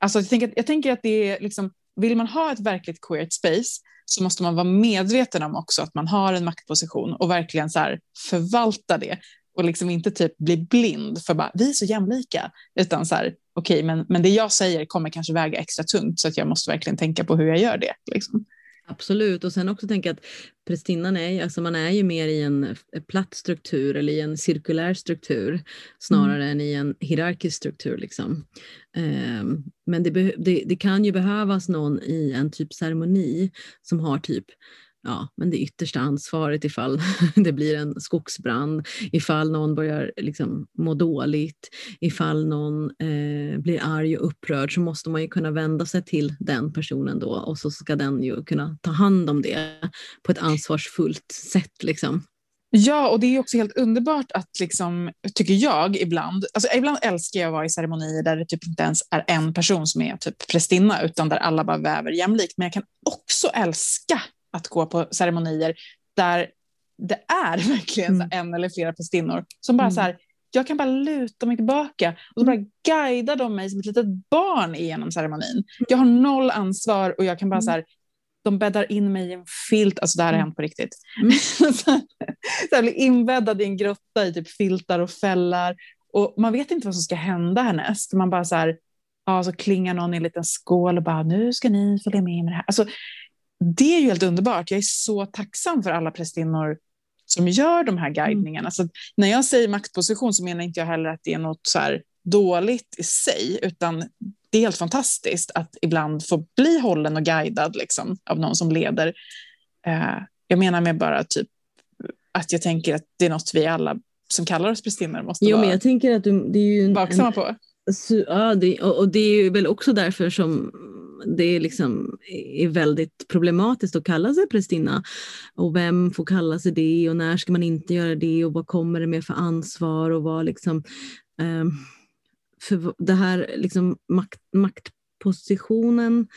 alltså jag tänker, jag tänker att det är liksom, vill man ha ett verkligt queert space så måste man vara medveten om också att man har en maktposition och verkligen så här förvalta det och liksom inte typ bli blind för bara vi är så jämlika utan så här okej men, men det jag säger kommer kanske väga extra tungt så att jag måste verkligen tänka på hur jag gör det. Liksom. Absolut, och sen också tänka att prästinnan är, alltså man är ju mer i en f- platt struktur eller i en cirkulär struktur snarare än i en hierarkisk struktur. Liksom. Ehm, men det, det, det kan ju behövas någon i en typ ceremoni som har typ ja, men det yttersta ansvaret ifall det blir en skogsbrand, ifall någon börjar liksom må dåligt, ifall någon eh, blir arg och upprörd så måste man ju kunna vända sig till den personen då och så ska den ju kunna ta hand om det på ett ansvarsfullt sätt. Liksom. Ja, och det är också helt underbart att, liksom, tycker jag, ibland, alltså ibland älskar jag att vara i ceremonier där det typ inte ens är en person som är typ prästinna, utan där alla bara väver jämlikt. Men jag kan också älska att gå på ceremonier där det är verkligen Mm. en eller flera prästinnor som bara Mm. så här, jag kan bara luta mig tillbaka och så bara guidar de mig som ett litet barn igenom ceremonin. Jag har noll ansvar och jag kan bara Mm. så här, de bäddar in mig i en filt, alltså det här har Mm. hänt på riktigt. Mm. så här, blir inbäddad i en grotta i typ filtar och fällar och man vet inte vad som ska hända härnäst. Man bara så här, ja, så klingar någon i en liten skål och bara nu ska ni följa med med det här. Alltså, det är ju helt underbart. Jag är så tacksam för alla prästinnor som gör de här guidningarna. Så att när jag säger maktposition så menar inte jag heller att det är något så här dåligt i sig, utan det är helt fantastiskt att ibland få bli hållen och guidad liksom, av någon som leder. Eh, jag menar med bara typ att jag tänker att det är något vi alla som kallar oss prästinnor måste Jo, men vara jag tänker att du, det är ju en, vaksamma på. Ja, det, och, det är väl också därför som det är, liksom, är väldigt problematiskt att kalla sig prästinna. Och vem får kalla sig det? Och när ska man inte göra det? Och vad kommer det med för ansvar? Och vad liksom... Ehm, för det här liksom makt, maktpositionen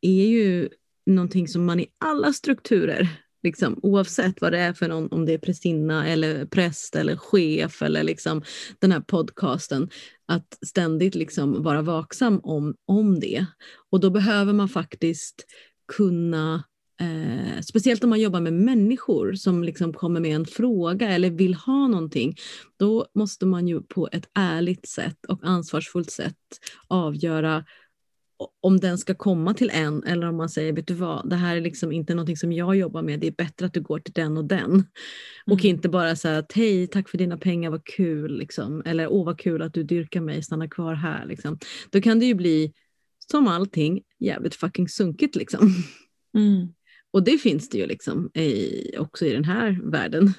är ju någonting som man i alla strukturer Liksom, oavsett vad det är för någon, om det är prästinna eller präst eller chef eller liksom den här podcasten, att ständigt liksom vara vaksam om, om det. Och då behöver man faktiskt kunna Eh, speciellt om man jobbar med människor som liksom kommer med en fråga eller vill ha någonting. Då måste man ju på ett ärligt sätt och ansvarsfullt sätt avgöra om den ska komma till en eller om man säger, vet du vad, det här är liksom inte någonting som jag jobbar med, det är bättre att du går till den och den. Och Mm. inte bara säga att hej, tack för dina pengar, vad kul, liksom. eller åh vad kul att du dyrkar mig, stanna kvar här. Liksom. Då kan det ju bli, som allting, jävligt fucking sunkigt. Liksom. Mm. Och det finns det ju liksom i, också i den här världen.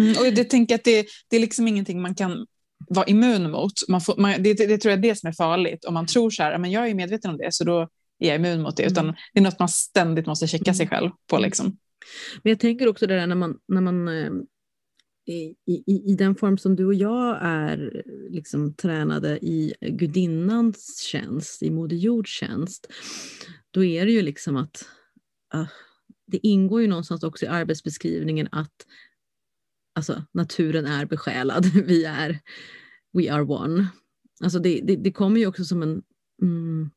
Mm, och det tänker att det, det är liksom ingenting man kan vara immun mot. Man får, man, det, det tror jag är det som är farligt. Om man tror så här, men jag är medveten om det så då är jag immun mot det. Utan Mm. det är något man ständigt måste checka sig själv på. Liksom. Men jag tänker också det där när man, när man eh, i, i, i den form som du och jag är liksom tränade i gudinnans tjänst, i Moder Jords tjänst, då är det ju liksom att ah, det ingår ju någonstans också i arbetsbeskrivningen att alltså, naturen är besjälad. Vi är, we are one. Alltså det, det, det kommer ju också som en mm,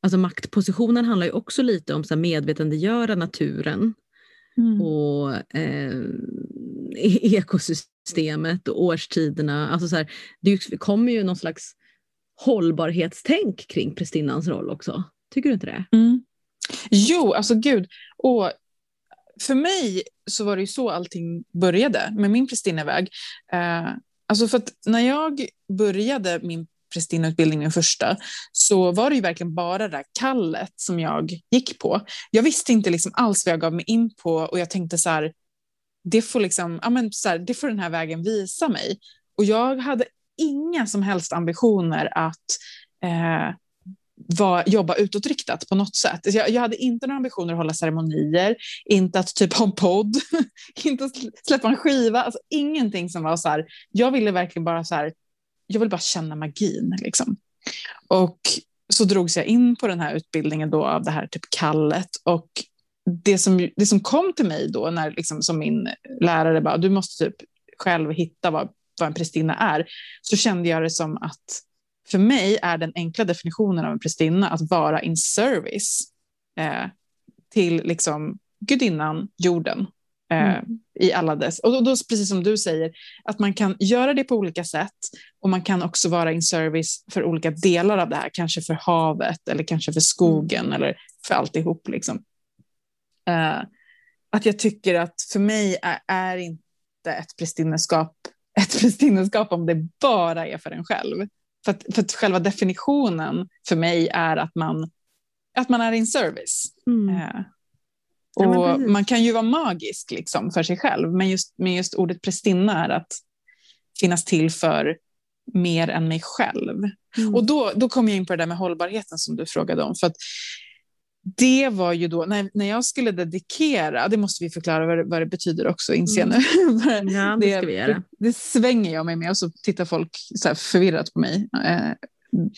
Alltså maktpositionen handlar ju också lite om så här medvetandegöra naturen Mm. och eh, ekosystemet och årstiderna. Alltså så här, det kommer ju någon slags hållbarhetstänk kring prästinnans roll också. Tycker du inte det? Mm. Jo, alltså gud. Och för mig så var det ju så allting började med min prästinneväg. Eh, alltså för att när jag började min prästinneutbildning, min första, så var det ju verkligen bara det där kallet som jag gick på. Jag visste inte liksom alls vad jag gav mig in på och jag tänkte så här, det får, liksom, ja men så här, det får den här vägen visa mig. Och jag hade inga som helst ambitioner att eh, var, jobba utåtriktat på något sätt. Jag, jag hade inte några ambitioner att hålla ceremonier, inte att typ ha en podd, inte att släppa en skiva, alltså ingenting som var så här, jag ville verkligen bara så här, jag vill bara känna magin liksom. Och så drogs jag in på den här utbildningen då av det här typ kallet och det som, det som kom till mig då när liksom som min lärare bara, du måste typ själv hitta vad, vad en prästinna är, så kände jag det som att för mig är den enkla definitionen av en prästinna att vara in service eh, till liksom gudinnan, jorden. Eh, i alla dess, och då, då, precis som du säger, att man kan göra det på olika sätt och man kan också vara in service för olika delar av det här, kanske för havet eller kanske för skogen eller för alltihop. Liksom. Eh, att jag tycker att för mig är, är inte ett prästinneskap ett prästinneskap om det bara är för en själv. För att, för att själva definitionen för mig är att man, att man är in service. Mm. Eh, Ja, och precis. man kan ju vara magisk liksom för sig själv, men just, men just ordet prästinna är att finnas till för mer än mig själv. Mm. Och då, då kom jag in på det där med hållbarheten som du frågade om. För att det var ju då, när, när jag skulle dedikera, det måste vi förklara vad det, vad det betyder också, inser jag nu. Mm. Ja, det ska vi göra. Det, det svänger jag mig med och så tittar folk så förvirrat på mig. Eh,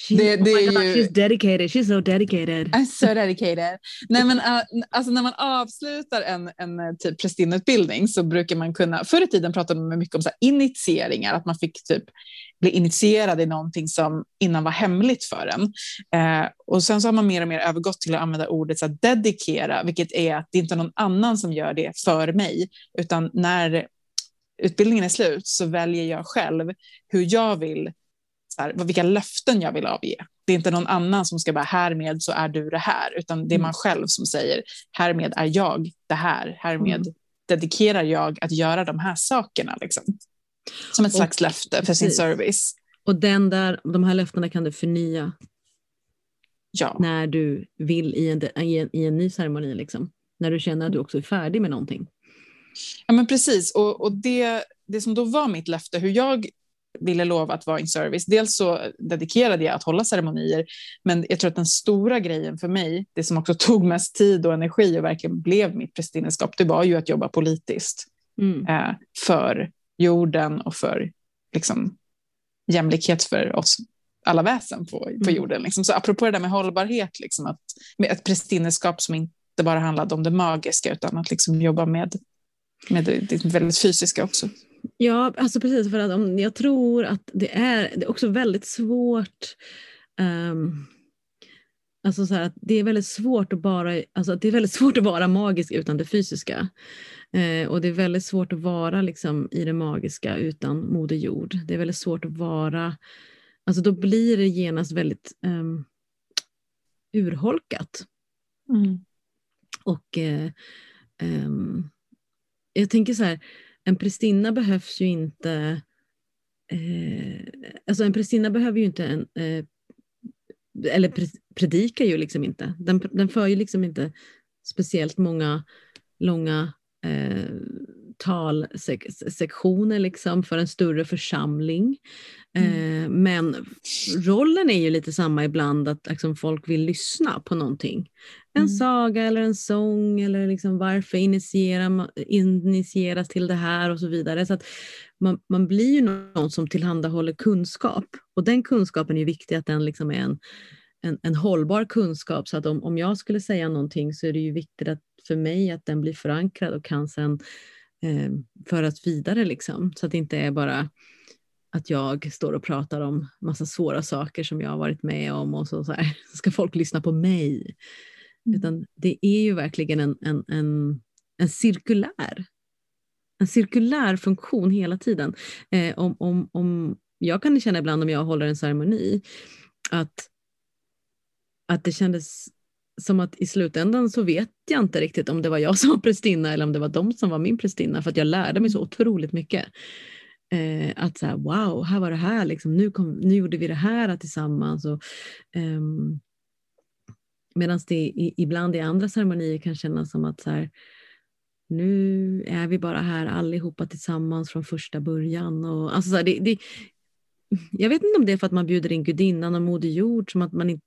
det- det oh är God, ju- She's dedicated, she's so dedicated. I'm so dedicated. Nej, men, uh, alltså, när man avslutar en, en eh, typ prästinneutbildning så brukar man kunna, förr i tiden pratade man mycket om så här, initieringar, att man fick typ bli initierad i någonting som innan var hemligt för en. Eh, och sen så har man mer och mer övergått till att använda ordet så här, dedikera, vilket är att det inte är någon annan som gör det för mig, utan när utbildningen är slut så väljer jag själv hur jag vill, så här, vilka löften jag vill avge. Det är inte någon annan som ska bara härmed så är du det här, utan det är Mm. man själv som säger härmed är jag det här, härmed Mm. dedikerar jag att göra de här sakerna. Liksom. Som ett Och- slags löfte för sin precis. service. Och den där, de här löftena kan du förnya Ja. när du vill i en, i en, i en ny ceremoni. Liksom. när du känner att du också är färdig med någonting. Ja, men precis. Och, och det, det som då var mitt löfte, hur jag ville lova att vara in service. Dels så dedikerade jag att hålla ceremonier, men jag tror att den stora grejen för mig, det som också tog mest tid och energi och verkligen blev mitt prästinneskap, det var ju att jobba politiskt mm. eh, för jorden och för liksom, jämlikhet för oss alla väsen på, på mm. jorden. Liksom. Så apropå det där med hållbarhet, liksom, att, med ett prästinneskap som inte bara handlade om det magiska, utan att liksom jobba med, med det, det väldigt fysiska också. Ja, alltså precis. För att om, jag tror att det är, det är också väldigt svårt um, Alltså så att det är väldigt svårt att bara, alltså det är väldigt svårt att vara magisk utan det fysiska. Eh, och det är väldigt svårt att vara liksom, i det magiska utan Moder Jord. Det är väldigt svårt att vara, alltså då blir det genast väldigt um, urholkat. Mm. Och eh, um, jag tänker så här, en prästinna behövs ju inte eh, alltså en prästinna behöver ju inte en eh, eller predikar ju liksom inte. Den, den för ju liksom inte speciellt många långa eh, talsektioner liksom för en större församling. Mm. Eh, men rollen är ju lite samma ibland, att liksom, folk vill lyssna på någonting. En mm. saga eller en sång eller liksom varför initiera, initieras till det här och så vidare. Så att man, man blir ju någon som tillhandahåller kunskap och den kunskapen är viktig att den liksom är en, en, en hållbar kunskap. Så att om, om jag skulle säga någonting så är det ju viktigt att, för mig att den blir förankrad och kan sen eh, föras vidare. Liksom. Så att det inte är bara att jag står och pratar om massa svåra saker som jag har varit med om och så, så här, ska folk lyssna på mig. Mm. Utan det är ju verkligen en, en, en, en cirkulär en cirkulär funktion hela tiden. Eh, om, om, om, jag kan känna ibland om jag håller en ceremoni att, att det kändes som att i slutändan så vet jag inte riktigt om det var jag som var prästinna eller om det var de som var min prästinna för att jag lärde mig så otroligt mycket. Eh, att så här, wow, här var det här, liksom, nu, kom, nu gjorde vi det här tillsammans. Och, eh, Medan det i, ibland i andra ceremonier kan kännas som att så här, nu är vi bara här allihopa tillsammans från första början. Och, alltså så här, det, det, jag vet inte om det är för att man bjuder in gudinnan och Moder Jord som att man inte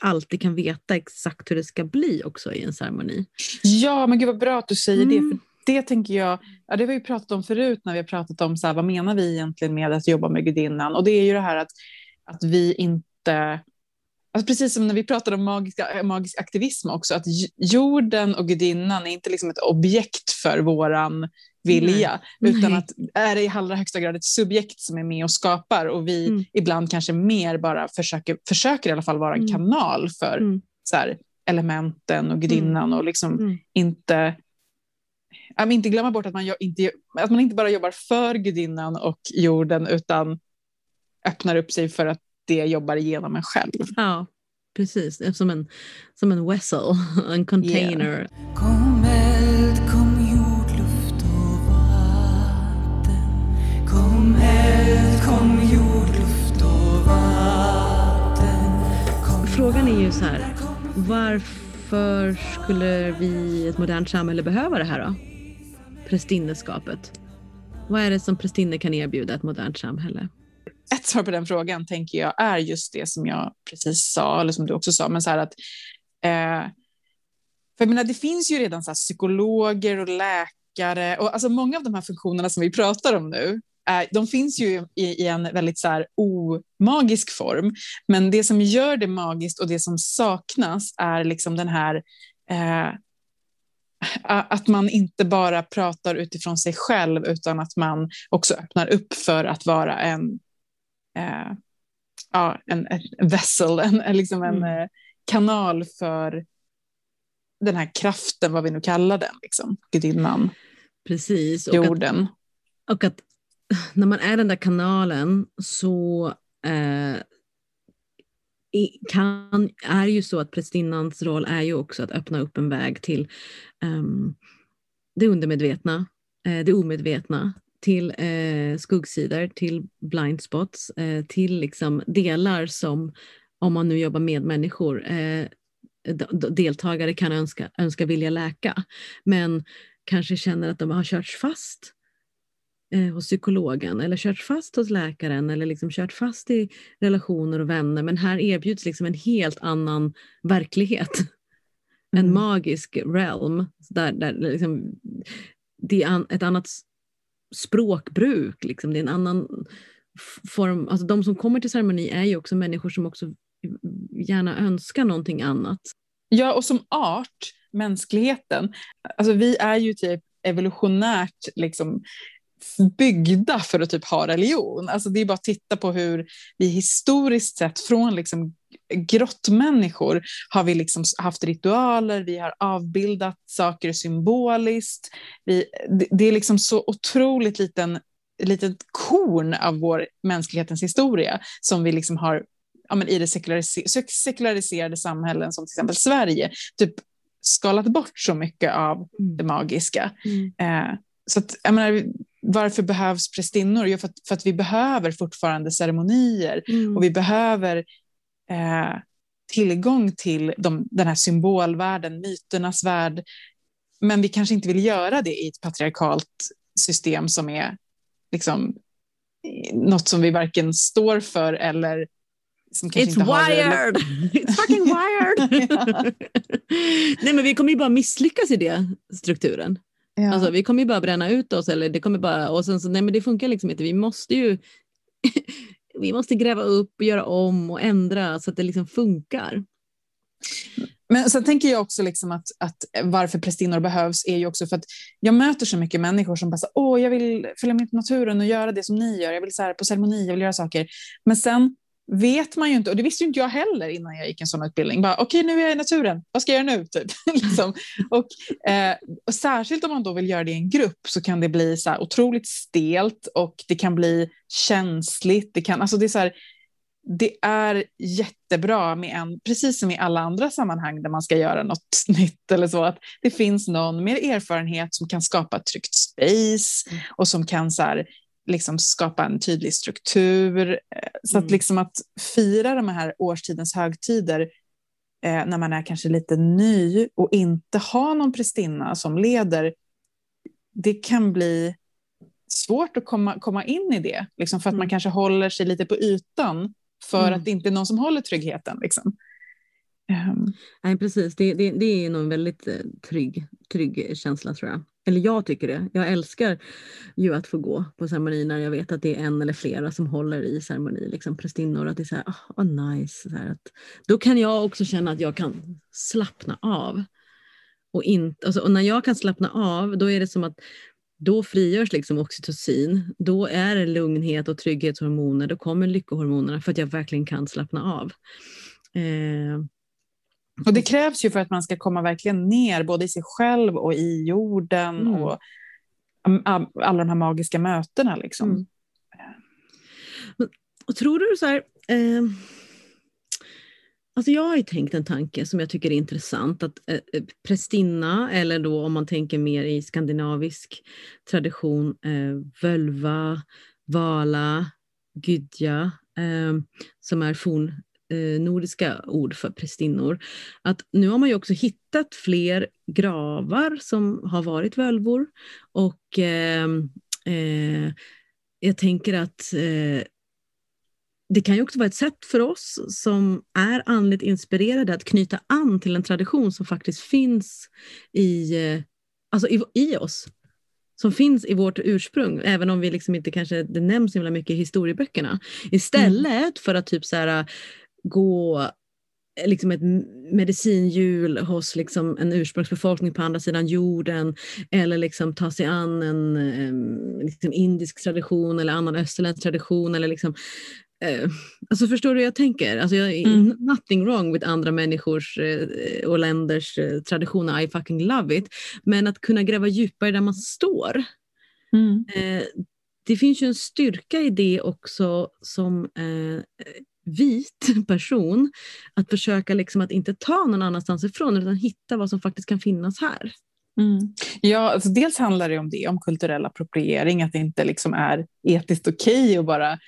alltid kan veta exakt hur det ska bli också i en ceremoni. Ja, men gud vad bra att du säger mm. det. För det tänker jag, ja, det har vi pratat om förut när vi har pratat om så här, vad menar vi egentligen med att jobba med gudinnan. Och det är ju det här att, att vi inte Alltså precis som när vi pratade om magiska, magisk aktivism också, att jorden och gudinnan är inte liksom ett objekt för våran vilja, Nej. utan att är det i allra högsta grad ett subjekt som är med och skapar och vi mm. ibland kanske mer bara försöker, försöker i alla fall vara en mm. kanal för mm. så här, elementen och gudinnan mm. och liksom mm. inte att inte glömma bort att man, inte, att man inte bara jobbar för gudinnan och jorden utan öppnar upp sig för att det jobbar igenom en själv. Ja, precis. Som en, som en vessel, en container. Yeah. Kom eld, kom jord, luft och vatten. Kom eld, kom jord, luft och vatten. Kom Frågan är ju så här, varför skulle vi i ett modernt samhälle behöva det här då? Prästinneskapet. Vad är det som prästinnor kan erbjuda ett modernt samhälle? Ett svar på den frågan tänker jag är just det som jag precis sa, eller som du också sa, men så här att eh, för jag menar, det finns ju redan så psykologer och läkare och alltså många av de här funktionerna som vi pratar om nu, eh, de finns ju i, i en väldigt så här omagisk form. Men det som gör det magiskt och det som saknas är liksom den här eh, att man inte bara pratar utifrån sig själv utan att man också öppnar upp för att vara en eh, ja, en, en vessel, en, liksom en mm. eh, kanal för den här kraften, vad vi nu kallar den, liksom, gudinnan, Precis. jorden. Och att, och att när man är den där kanalen så eh, kan, är ju så att prästinnans roll är ju också att öppna upp en väg till um, det undermedvetna, eh, det omedvetna, till eh, skuggsidor, till blind spots, eh, till liksom delar som, om man nu jobbar med människor, eh, deltagare kan önska, önska vilja läka, men kanske känner att de har körts fast eh, hos psykologen eller kört fast hos läkaren eller liksom kört fast i relationer och vänner. Men här erbjuds liksom en helt annan verklighet. Mm. En magisk realm. Där, där liksom, det är ett annat språkbruk. Liksom. Det är en annan form. Alltså de som kommer till ceremoni är ju också människor som också gärna önskar någonting annat. Ja, och som art, mänskligheten, alltså vi är ju typ evolutionärt liksom byggda för att typ ha religion. Alltså det är bara att titta på hur vi historiskt sett från liksom grottmänniskor har vi liksom haft ritualer, vi har avbildat saker symboliskt. Vi, det, det är liksom så otroligt liten litet korn av vår mänsklighetens historia som vi liksom har ja, men i det sekulariser sekulariserade samhällen som till exempel Sverige typ skalat bort så mycket av mm. det magiska. Mm. Eh, så att, jag menar, varför behövs prästinnor? Jo, för att, för att vi behöver fortfarande ceremonier mm. och vi behöver eh, tillgång till de, den här symbolvärlden, myternas värld. Men vi kanske inte vill göra det i ett patriarkalt system som är liksom, något som vi varken står för eller som It's inte wired! Har It's fucking wired! Nej men vi kommer ju bara misslyckas i det strukturen. Ja. Alltså, vi kommer ju bara bränna ut oss eller det kommer bara, och sen så, nej men det funkar liksom inte. Vi måste ju vi måste gräva upp och göra om och ändra så att det liksom funkar. Men sen tänker jag också liksom att, att varför prästinnor behövs är ju också för att jag möter så mycket människor som bara åh, jag vill följa med på naturen och göra det som ni gör. Jag vill så här, på ceremoni, jag vill göra saker. Men sen vet man ju inte, och det visste inte jag heller innan jag gick en sån utbildning. Okej, okay, nu är jag i naturen, vad ska jag göra nu? Typ. liksom. och, eh, och särskilt om man då vill göra det i en grupp så kan det bli så otroligt stelt och det kan bli känsligt. Det, kan, alltså det, är så här, det är jättebra med en, precis som i alla andra sammanhang där man ska göra något nytt eller så, att det finns någon med erfarenhet som kan skapa ett tryggt space mm. och som kan så här, liksom skapa en tydlig struktur. Eh, så att, mm. liksom att fira de här årstidens högtider eh, när man är kanske lite ny och inte ha någon prästinna som leder, det kan bli svårt att komma, komma in i det, liksom för att mm. man kanske håller sig lite på ytan för mm. att det inte är någon som håller tryggheten. Liksom. Um. Nej, precis. Det, det, det är nog en väldigt eh, trygg, trygg känsla tror jag. Eller jag tycker det. Jag älskar ju att få gå på ceremoni när jag vet att det är en eller flera som håller i ceremoni, liksom prästinnor. Att det är så här, oh, oh nice. Så här, att, då kan jag också känna att jag kan slappna av. Och, in, alltså, och när jag kan slappna av, då är det som att då frigörs liksom oxytocin. Då är det lugnhet och trygghetshormoner. Då kommer lyckohormonerna för att jag verkligen kan slappna av. Eh, och det krävs ju för att man ska komma verkligen ner både i sig själv och i jorden mm. och alla de här magiska mötena. Liksom. Mm. Och tror du så här, eh, alltså jag har ju tänkt en tanke som jag tycker är intressant, att eh, eh prästinna, eller då om man tänker mer i skandinavisk tradition, eh, völva, vala, gydja, eh, som är forn nordiska ord för prästinnor. Att nu har man ju också hittat fler gravar som har varit völvor. Och eh, eh, jag tänker att eh, det kan ju också vara ett sätt för oss som är andligt inspirerade att knyta an till en tradition som faktiskt finns i, eh, alltså i, i oss som finns i vårt ursprung, även om vi liksom inte kanske, det nämns så himla mycket i historieböckerna. Istället mm. för att typ så här, gå eh, liksom ett medicinhjul hos liksom en ursprungsbefolkning på andra sidan jorden eller liksom ta sig an en eh, liksom indisk tradition eller annan österländsk tradition. Eller liksom, eh, alltså förstår du hur jag tänker? Alltså jag, mm. Nothing wrong with andra människors eh, och länders eh, traditioner, I fucking love it. Men att kunna gräva djupare där man står. Mm. Eh, det finns ju en styrka i det också som vit person att försöka liksom att inte ta någon annanstans ifrån utan hitta vad som faktiskt kan finnas här. Mm. Ja, alltså dels handlar det om det, om kulturell appropriering, att det inte liksom är etiskt okej okay att bara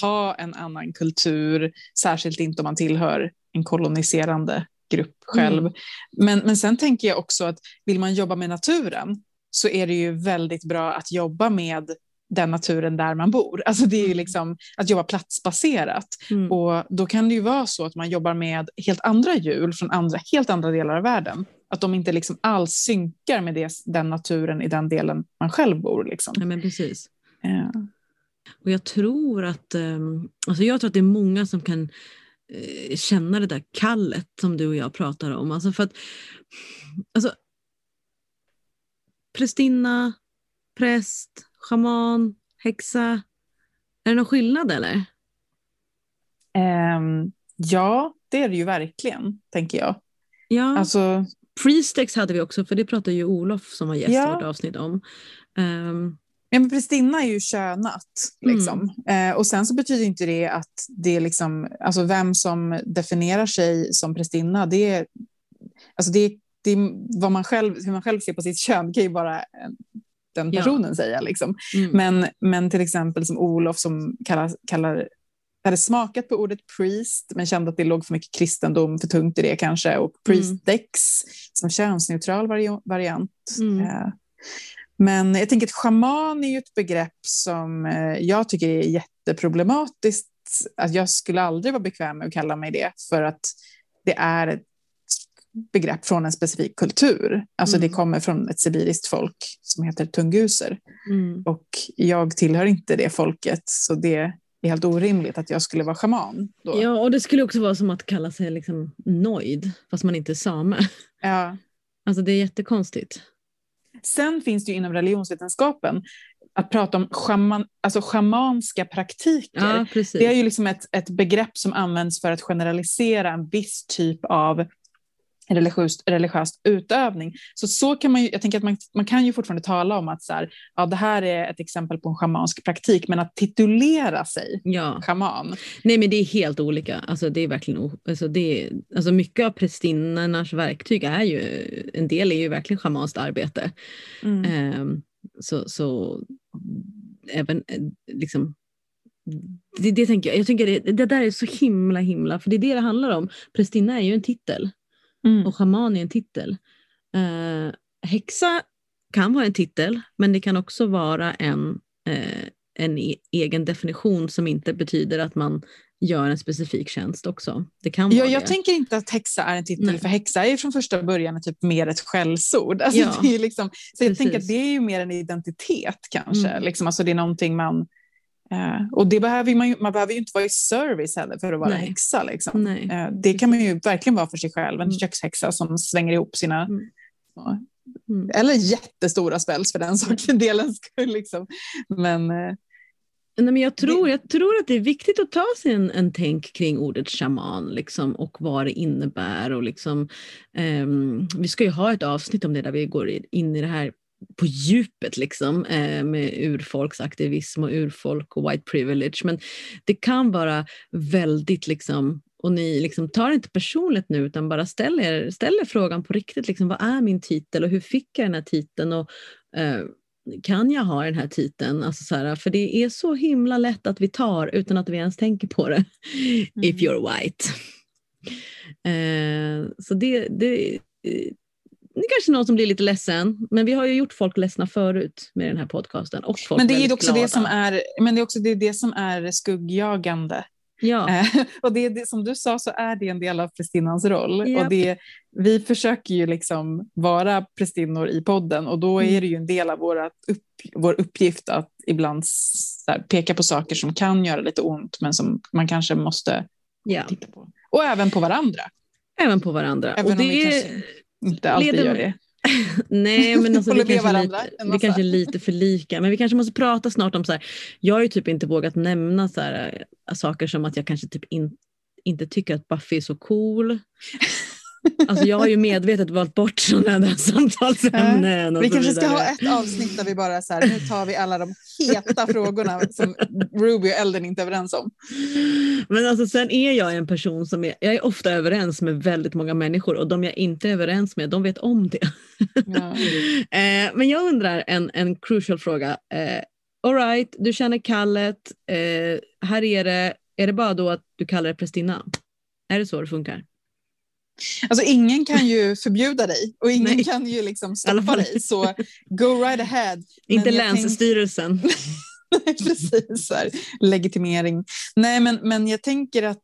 ta en annan kultur, särskilt inte om man tillhör en koloniserande grupp själv. Mm. Men, men sen tänker jag också att vill man jobba med naturen så är det ju väldigt bra att jobba med den naturen där man bor. Alltså det är ju mm. liksom att jobba platsbaserat. Mm. Och då kan det ju vara så att man jobbar med helt andra djur från andra, helt andra delar av världen. Att de inte liksom alls synkar med det, den naturen i den delen man själv bor. Liksom. Ja, men precis. Ja. Och jag tror att, um, alltså jag tror att det är många som kan uh, känna det där kallet som du och jag pratar om. Alltså för att, alltså, prästinna, präst, schaman, häxa. Är det någon skillnad eller? Um, ja, det är det ju verkligen, tänker jag. Ja. Alltså... Priestex hade vi också, för det pratade ju Olof som var gäst ja. i vårt avsnitt om. Um... Ja, men prästinna är ju könat. Liksom. Mm. Eh, och sen så betyder inte det att det är liksom, alltså vem som definierar sig som prästinna, det är, alltså det, det är vad man själv, hur man själv ser på sitt kön kan ju bara den personen ja. säga. Liksom. Mm. Men, men till exempel som Olof som kallar, kallar hade smakat på ordet priest men kände att det låg för mycket kristendom för tungt i det kanske. Och priestdex mm. som könsneutral vari variant. Mm. Eh, men jag tänker att schaman är ju ett begrepp som eh, jag tycker är jätteproblematiskt. Att jag skulle aldrig vara bekväm med att kalla mig det för att det är begrepp från en specifik kultur. Alltså mm. det kommer från ett sibiriskt folk som heter tunguser. Mm. Och jag tillhör inte det folket, så det är helt orimligt att jag skulle vara schaman. Då. Ja, och det skulle också vara som att kalla sig liksom nojd, fast man inte är same. Ja. Alltså det är jättekonstigt. Sen finns det inom religionsvetenskapen att prata om shaman, alltså schamanska praktiker. Ja, det är ju liksom ett, ett begrepp som används för att generalisera en viss typ av religiöst, religiöst utövning. Så, så kan man ju, jag tänker att man, man kan ju fortfarande tala om att så här, ja, det här är ett exempel på en schamansk praktik, men att titulera sig ja. schaman. Nej, men det är helt olika. Alltså, det är verkligen, alltså, det är, alltså, mycket av prästinnornas verktyg är ju, en del är ju verkligen schamanskt arbete. Mm. Um, så, så även eh, liksom det, det tänker jag. jag tänker det, det där är så himla himla, för det är det det handlar om. Prästinna är ju en titel. Mm. Och schaman är en titel. Eh, häxa kan vara en titel, men det kan också vara en, eh, en e egen definition som inte betyder att man gör en specifik tjänst också. Det kan ja, vara jag det. tänker inte att häxa är en titel, Nej. för häxa är från första början typ mer ett skällsord. Alltså, ja. det är liksom, så jag Precis. tänker att det är ju mer en identitet kanske. Mm. Liksom, alltså, det är någonting man Uh, och det behöver man, ju, man behöver ju inte vara i service heller för att vara Nej. häxa. Liksom. Uh, det kan man ju verkligen vara för sig själv, en mm. kökshäxa som svänger ihop sina mm. Mm. Eller jättestora spells för den saken delen skull. Liksom. Men, uh, Nej, men jag, tror, jag tror att det är viktigt att ta sig en, en tänk kring ordet shaman liksom, och vad det innebär. Och liksom, um, vi ska ju ha ett avsnitt om det där vi går in i det här på djupet liksom, eh, med urfolksaktivism och urfolk och white privilege. Men det kan vara väldigt, liksom, och ni liksom tar inte personligt nu utan bara ställer, ställer frågan på riktigt. Liksom, vad är min titel och hur fick jag den här titeln? Och, eh, kan jag ha den här titeln? Alltså så här, för det är så himla lätt att vi tar utan att vi ens tänker på det. Mm. If you're white. Eh, så det, det det är kanske någon som blir lite ledsen, men vi har ju gjort folk ledsna förut med den här podcasten. Och folk men det är också det som är, men det är också det, det som är skuggjagande. Ja. Eh, och det, det, som du sa så är det en del av prästinnans roll. Yep. Och det, vi försöker ju liksom vara prästinnor i podden och då mm. är det ju en del av våra upp, vår uppgift att ibland här, peka på saker som kan göra lite ont men som man kanske måste yeah. titta på. Och även på varandra. Även på varandra. Även och det, kanske inte alltid leder... gör det. Nej, men alltså, vi, kanske lite, vi kanske är lite för lika. Men vi kanske måste prata snart om så här. Jag har ju typ inte vågat nämna så här, äh, saker som att jag kanske typ in, inte tycker att Buffy är så cool. Alltså jag har ju medvetet valt bort sådana där samtalsämnen. vi kanske ska ha ett avsnitt där vi bara så här, nu tar vi alla de heta frågorna som Ruby och Elden inte är överens om. Men alltså sen är jag en person som är, jag är ofta överens med väldigt många människor och de jag inte är överens med, de vet om det. Ja. eh, men jag undrar en, en crucial fråga. Eh, all right, du känner kallet, eh, här är det, är det bara då att du kallar det prästinna? Är det så det funkar? Alltså ingen kan ju förbjuda dig och ingen Nej. kan ju liksom stoppa dig. Så go right ahead. Inte tänk- Länsstyrelsen. Nej, precis. Här, legitimering. Nej, men, men jag tänker att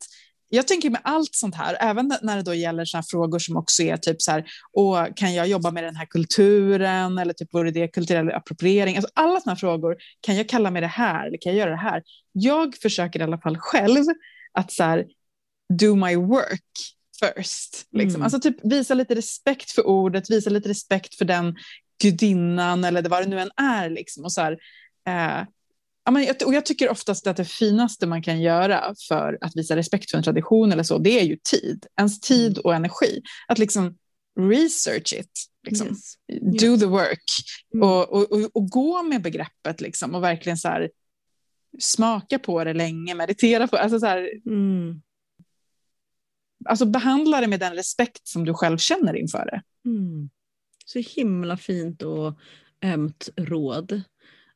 jag tänker med allt sånt här, även när det då gäller såna frågor som också är typ så här, åh, kan jag jobba med den här kulturen eller typ vore det kulturell appropriering? Alltså alla såna här frågor, kan jag kalla mig det här eller kan jag göra det här? Jag försöker i alla fall själv att så här, do my work first. Liksom. Mm. Alltså typ visa lite respekt för ordet, visa lite respekt för den gudinnan eller vad det nu än är. Liksom. Och så här, eh, och jag tycker oftast att det finaste man kan göra för att visa respekt för en tradition eller så, det är ju tid. Ens tid och energi. Att liksom research it. Liksom. Yes. Do the work. Mm. Och, och, och, och gå med begreppet liksom, och verkligen så här, smaka på det länge, meditera på alltså så här, Mm. Alltså behandla det med den respekt som du själv känner inför det. Mm. Så himla fint och ömt råd.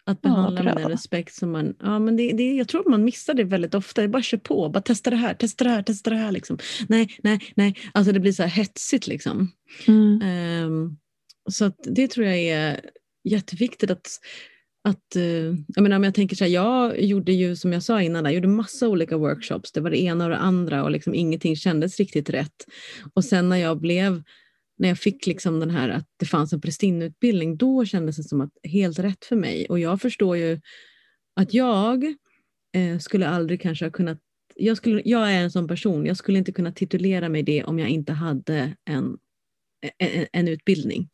Att Ja, behandla med bra. den respekt som man... Ja, men det, det, jag tror att man missar det väldigt ofta. Det är bara kör på, bara testa det här, testa det här, testa det här. Liksom. Nej, nej, nej. Alltså det blir så här hetsigt liksom. Ehm, så att det tror jag är jätteviktigt att att, eh, jag, menar, om jag tänker så här, jag gjorde ju som jag sa innan, jag gjorde massa olika workshops. Det var det ena och det andra och liksom ingenting kändes riktigt rätt. Och sen när jag blev, när jag fick liksom den här att det fanns en prästinneutbildning, då kändes det som att helt rätt för mig. Och jag förstår ju att jag eh, skulle aldrig kanske ha kunnat jag, skulle, jag är en sån person, jag skulle inte kunna titulera mig det om jag inte hade en, en, en utbildning.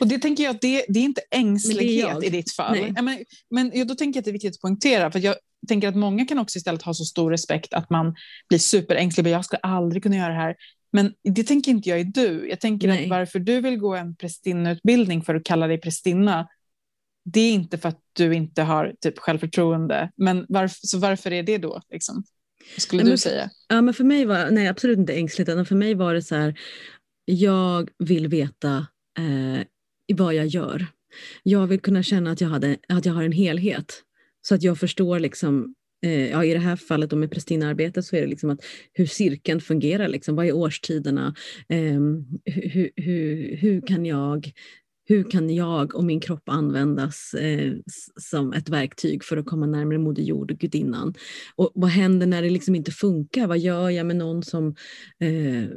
Och det tänker jag att det, det är inte ängslighet jag. i ditt fall. Nej. Men, men ja, då tänker jag att det är viktigt att poängtera, för jag tänker att många kan också istället ha så stor respekt att man blir superängslig, jag skulle aldrig kunna göra det här. Men det tänker inte jag är du. Jag tänker Nej. att varför du vill gå en prästinneutbildning för att kalla dig prästinna, det är inte för att du inte har typ självförtroende. Men varför, så varför är det då? Liksom? Skulle Nej, du säga? Ja, men för mig var nej, absolut inte ängsligt, utan för mig var det så här, jag vill veta eh, vad jag gör. Jag vill kunna känna att jag, hade, att jag har en helhet. Så att jag förstår, liksom, eh, ja, i det här fallet med prästinnearbete så är det liksom att hur cirkeln fungerar. Liksom, vad är årstiderna? Eh, hur, hur, hur, kan jag, hur kan jag och min kropp användas eh, som ett verktyg för att komma närmare Moder Jord och gudinnan? Och vad händer när det liksom inte funkar? Vad gör jag med någon som eh,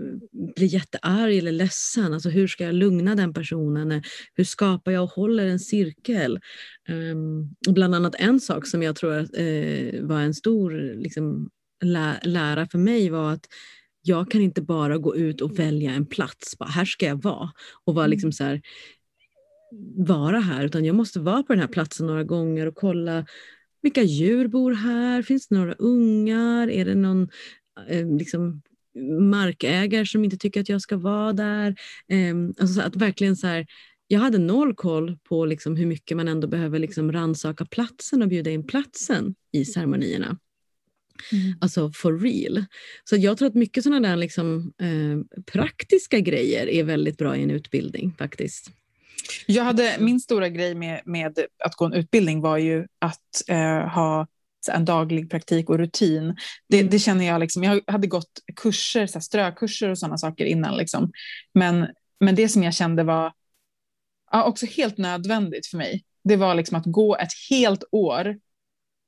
blir jättearg eller ledsen? Alltså hur ska jag lugna den personen? Eh, Hur skapar jag och håller en cirkel? Um, bland annat en sak som jag tror eh, var en stor liksom, lä- lära för mig var att jag kan inte bara gå ut och välja en plats. Bara, här ska jag vara. Och vara liksom så här, vara här, utan jag måste vara på den här platsen några gånger och kolla vilka djur bor här? Finns det några ungar? Är det någon eh, liksom, markägare som inte tycker att jag ska vara där? Eh, alltså så att verkligen så här, jag hade noll koll på liksom hur mycket man ändå behöver liksom ransaka platsen och bjuda in platsen i ceremonierna. Alltså for real. Så jag tror att mycket sådana där liksom, eh, praktiska grejer är väldigt bra i en utbildning faktiskt. Jag hade, min stora grej med, med att gå en utbildning var ju att eh, ha en daglig praktik och rutin. Det, Mm. det känner jag, liksom, jag hade gått kurser, så här, strökurser och sådana saker innan. Liksom. Men, men det som jag kände var ja, också helt nödvändigt för mig, det var liksom att gå ett helt år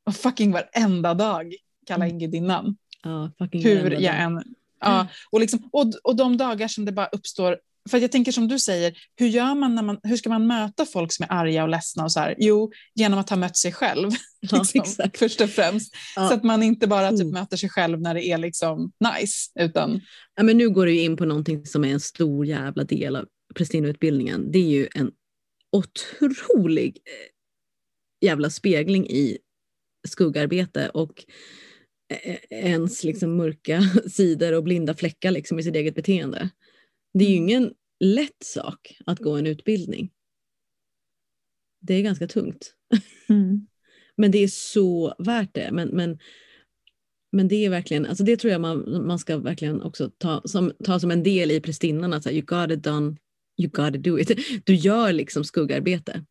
och fucking varenda dag kalla in gudinnan. Ja, Hur jag än... Ja, och, liksom, och, och de dagar som det bara uppstår... För jag tänker som du säger, hur, gör man när man, hur ska man möta folk som är arga och ledsna? Och så här? Jo, genom att ha mött sig själv, Ja, liksom, exakt. först och främst. Ja. Så att man inte bara typ, Mm. möter sig själv när det är liksom nice, utan Ja, men nu går du in på någonting som är en stor jävla del av prästinneutbildningen. Det är ju en otrolig eh, jävla spegling i skuggarbete och eh, ens liksom mörka sidor och blinda fläckar liksom i sitt eget beteende. Det är ju Mm. ingen lätt sak att gå en utbildning. Det är ganska tungt. Men det är så värt det. Men, men, men det är verkligen, alltså det tror jag man, man ska verkligen också ta som, ta som en del i prästinnan. Att så här, you got it done, you got to do it. Du gör liksom skuggarbete.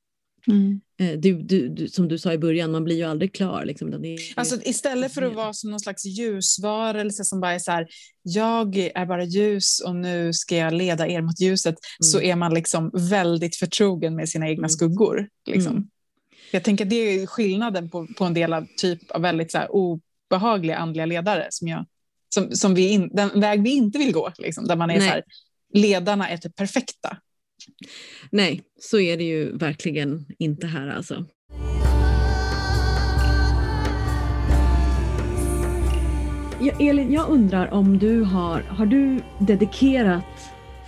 Mm. Eh, du, du, du, som du sa i början, man blir ju aldrig klar. Liksom. Det, alltså, istället för att vara som någon slags ljusvarelse som bara är så här, jag är bara ljus och nu ska jag leda er mot ljuset, mm. så är man liksom väldigt förtrogen med sina egna mm. skuggor. Liksom. Mm. Jag tänker att det är skillnaden på, på en del av typ av väldigt så här, obehagliga andliga ledare som, jag, som, som vi in, den väg vi inte vill gå, liksom, där man är Nej. så här, ledarna är typ perfekta. Nej, så är det ju verkligen inte här alltså. Ja, Elin, jag undrar om du har, har du dedikerat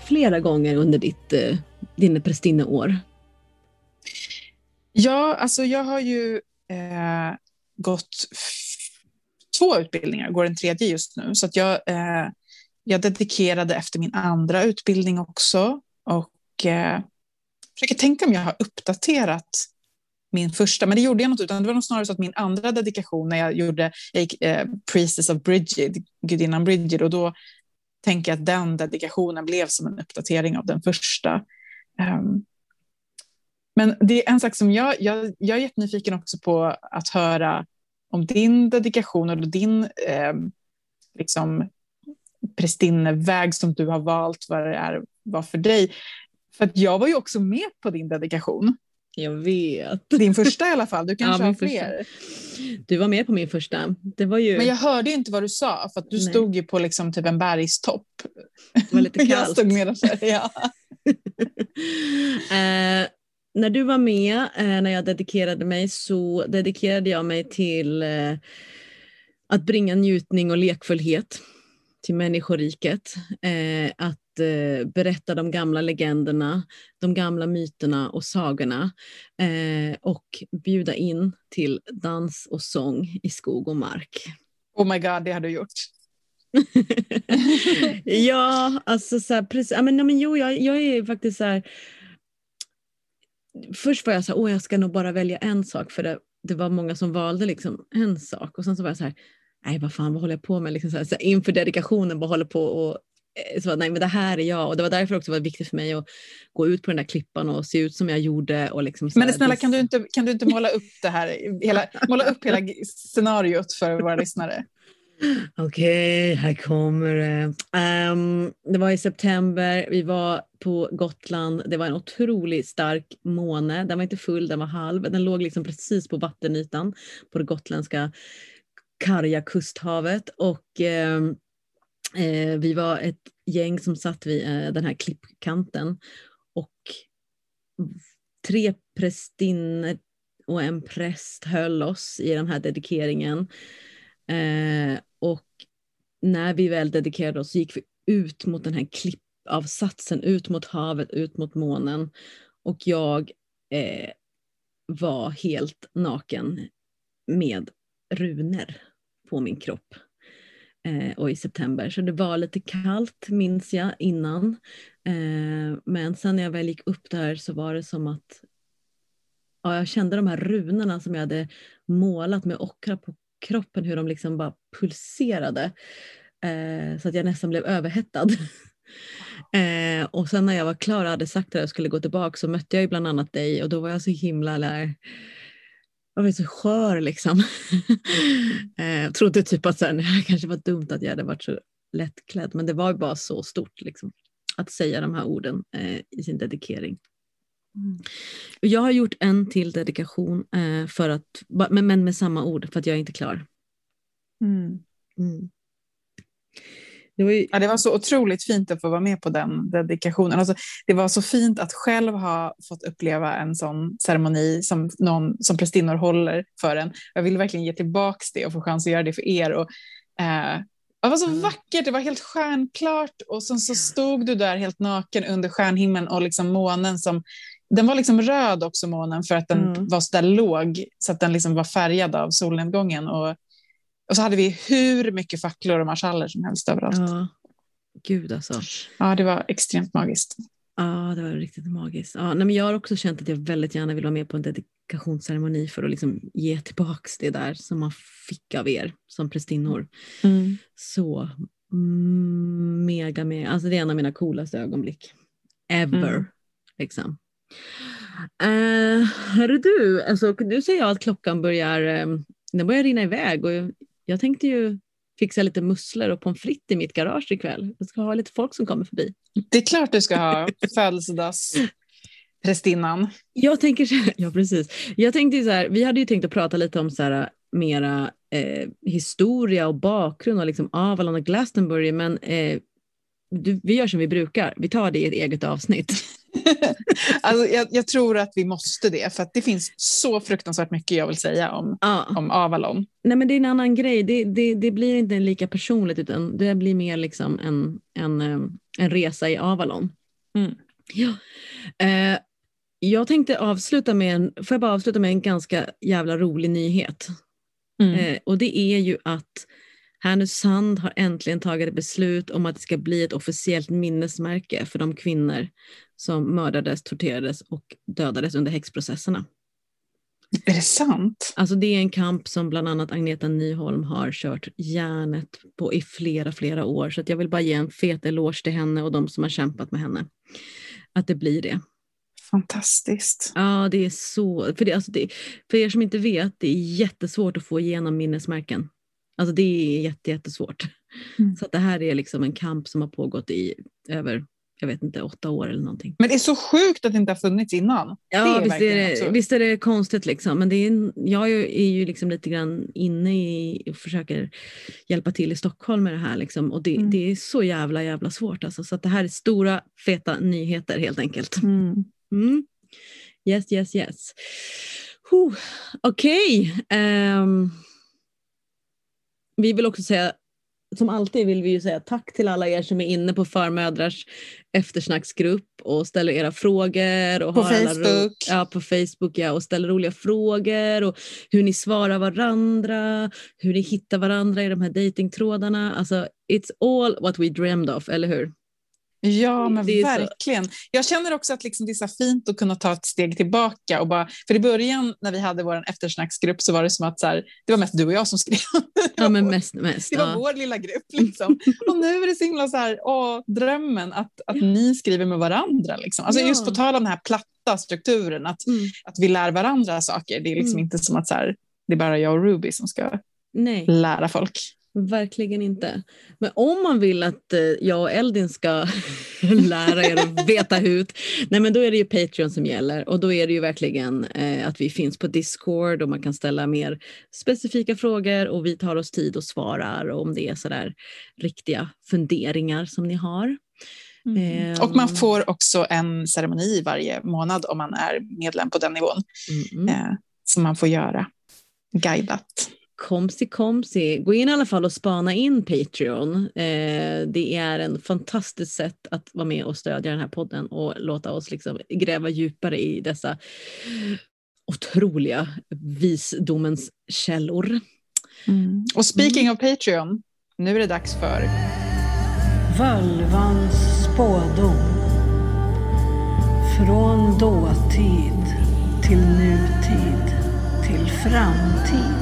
flera gånger under ditt, eh, dina prästinneår? Ja, alltså jag har ju eh, gått två utbildningar, går en tredje just nu. Så att jag, eh, jag dedikerade efter min andra utbildning också. Och eh, försöker tänka om jag har uppdaterat min första, men det gjorde jag inte, utan det var nog snarare så att min andra dedikation när jag gjorde, jag gick eh, Priestess of Bridget, gudinnan Bridget, och då tänker jag att den dedikationen blev som en uppdatering av den första. Um, men det är en sak som jag, jag, jag är jättenyfiken också på att höra om din dedikation eller din eh, liksom, prästinneväg som du har valt, vad det är, var för dig. För att jag var ju också med på din dedikation. Jag vet. Din första i alla fall, du kanske ja, har fler. Du var med på min första. Det var ju... Men jag hörde inte vad du sa, för att du Nej. stod ju på liksom typ en bergstopp. Det var lite kallt. jag stod med där, ja. uh, när du var med, uh, när jag dedikerade mig, så dedikerade jag mig till uh, att bringa njutning och lekfullhet till människoriket. att eh, berätta de gamla legenderna, de gamla myterna och sagorna eh, och bjuda in till dans och sång i skog och mark. Oh my god, det har du gjort. ja, alltså så här, precis. Ja, men, men, jo, jag, jag är faktiskt så här. Först var jag så här, åh, jag ska nog bara välja en sak för det, det var många som valde liksom en sak och sen så var jag så här, nej vad fan vad håller jag på med liksom så här, så inför dedikationen bara håller på och så nej men det här är jag och det var därför också var viktigt för mig att gå ut på den där klippan och se ut som jag gjorde. Och liksom så men snälla kan du, inte, kan du inte måla upp det här, hela, måla upp hela scenariot för våra lyssnare? Okej, okay, här kommer det. Um, det var i september, vi var på Gotland. Det var en otroligt stark måne. Den var inte full, den var halv. Den låg liksom precis på vattenytan på det gotländska karga kusthavet. Och um, Eh, vi var ett gäng som satt vid eh, den här klippkanten och tre prästinnor och en präst höll oss i den här dedikeringen. Eh, och när vi väl dedikerade oss gick vi ut mot den här klippavsatsen, ut mot havet, ut mot månen. Och jag eh, var helt naken med runor på min kropp eh, och i september. Så det var lite kallt minns jag innan. Eh, men sen när jag väl gick upp där så var det som att ja, jag kände de här runorna som jag hade målat med ockra på kroppen, hur de liksom bara pulserade. Eh, så att jag nästan blev överhettad. Eh, och sen när jag var klar och hade sagt att jag skulle gå tillbaka så mötte jag ju bland annat dig och då var jag så himla där, jag var så skör liksom. Mm. eh, trodde typ att så här, det kanske var dumt att jag hade varit så lättklädd men det var ju bara så stort liksom, att säga de här orden eh, i sin dedikering. Mm. Jag har gjort en till dedikation, eh, för att, men, men med samma ord för att jag är inte klar. Mm. Det var, ju... ja, det var så otroligt fint att få vara med på den dedikationen. Alltså, det var så fint att själv ha fått uppleva en sån ceremoni som, någon, som prästinnor håller för en. Jag vill verkligen ge tillbaka det och få chans att göra det för er. Och, eh, det var så mm. vackert, det var helt stjärnklart och sen så stod du där helt naken under stjärnhimlen och liksom månen som den var liksom röd också månen för att den mm. var så där låg så att den liksom var färgad av solnedgången. Och och så hade vi hur mycket facklor och marschaller som helst överallt. Ja. Gud alltså. Ja, det var extremt magiskt. Ja, det var riktigt magiskt. Ja, nej, men jag har också känt att jag väldigt gärna vill vara med på en dedikationsceremoni för att liksom ge tillbaka det där som man fick av er som prästinnor. Mm. Så mega med, alltså det är en av mina coolaste ögonblick ever. Mm. Liksom. Uh, Hörru du, alltså, nu ser jag att klockan börjar, eh, den börjar rinna iväg och jag tänkte ju fixa lite musslor och pommes frites i mitt garage ikväll. Jag ska ha lite folk som kommer förbi. Det är klart du ska ha födelsedagsprästinnan. Jag tänker så här, ja precis. Jag tänkte så här, vi hade ju tänkt att prata lite om så här, mera eh, historia och bakgrund och liksom Avalon och Glastonbury, men eh, du, vi gör som vi brukar. Vi tar det i ett eget avsnitt. alltså, jag, jag, tror att vi måste det, för det finns så fruktansvärt mycket jag vill säga om, ja. om Avalon. Nej, men det är en annan grej. Det, det, det blir inte lika personligt, utan det blir mer liksom en, en, eh, en resa i Avalon. Mm. Ja. Eh, jag tänkte avsluta med en, får jag bara avsluta med en ganska jävla rolig nyhet. Mm. Eh, och det är ju att Härnösand har äntligen tagit ett beslut om att det ska bli ett officiellt minnesmärke för de kvinnor som mördades, torterades och dödades under häxprocesserna. Är det sant? Alltså det är en kamp som bland annat Agneta Nyholm har kört järnet på i flera, flera år. Så jag vill bara ge en fet eloge till henne och de som har kämpat med henne. Att det blir det. Fantastiskt. Ja, det är så. För, det, alltså det, för er som inte vet, det är jättesvårt att få igenom minnesmärken. Alltså det är jätte, jättesvårt. Mm. Så att det här är liksom en kamp som har pågått i över jag vet inte, åtta år eller någonting. Men det är så sjukt att det inte har funnits innan. Ja, är visst, är det, visst är det konstigt liksom. Men det är, jag är ju liksom lite grann inne i och försöker hjälpa till i Stockholm med det här. Liksom. Och det, mm. det är så jävla jävla svårt. Alltså. Så det här är stora feta nyheter helt enkelt. Mm. Mm. Yes, yes, yes. Okej. Okay. Um, ehm, vi vill också säga som alltid vill vi ju säga tack till alla er som är inne på Förmödrars eftersnacksgrupp och ställer era frågor. Och på Facebook. ja, på Facebook ja, och ställer roliga frågor och hur ni svarar varandra, hur ni hittar varandra i de här datingtrådarna. Alltså, it's all what we dreamed of, eller hur? Ja, men verkligen. Så... Jag känner också att liksom det är så fint att kunna ta ett steg tillbaka. Och bara, för i början när vi hade vår eftersnacksgrupp så var det som att så här, det var mest du och jag som skrev. Ja, men mest, mest, det var ja. vår lilla grupp. Liksom. och nu är det så himla så här, åh, drömmen att, att ja. ni skriver med varandra. Liksom. Alltså ja. Just på tal om den här platta strukturen, att, mm. att vi lär varandra saker. Det är liksom mm. inte som att så här, det är bara jag och Ruby som ska Nej. lära folk. Verkligen inte. Men om man vill att eh, jag och Eldin ska lära er att veta hut, nej men då är det ju Patreon som gäller och då är det ju verkligen eh, att vi finns på Discord och man kan ställa mer specifika frågor och vi tar oss tid och svarar om det är sådär riktiga funderingar som ni har. Mm. Eh, och man får också en ceremoni varje månad om man är medlem på den nivån mm. eh, som man får göra guidat komsi komsi. Gå in i alla fall och spana in Patreon. Eh, det är en fantastiskt sätt att vara med och stödja den här podden och låta oss liksom gräva djupare i dessa otroliga visdomens källor. Mm. Och speaking mm. of Patreon, nu är det dags för Völvans spådom. Från dåtid till nutid till framtid.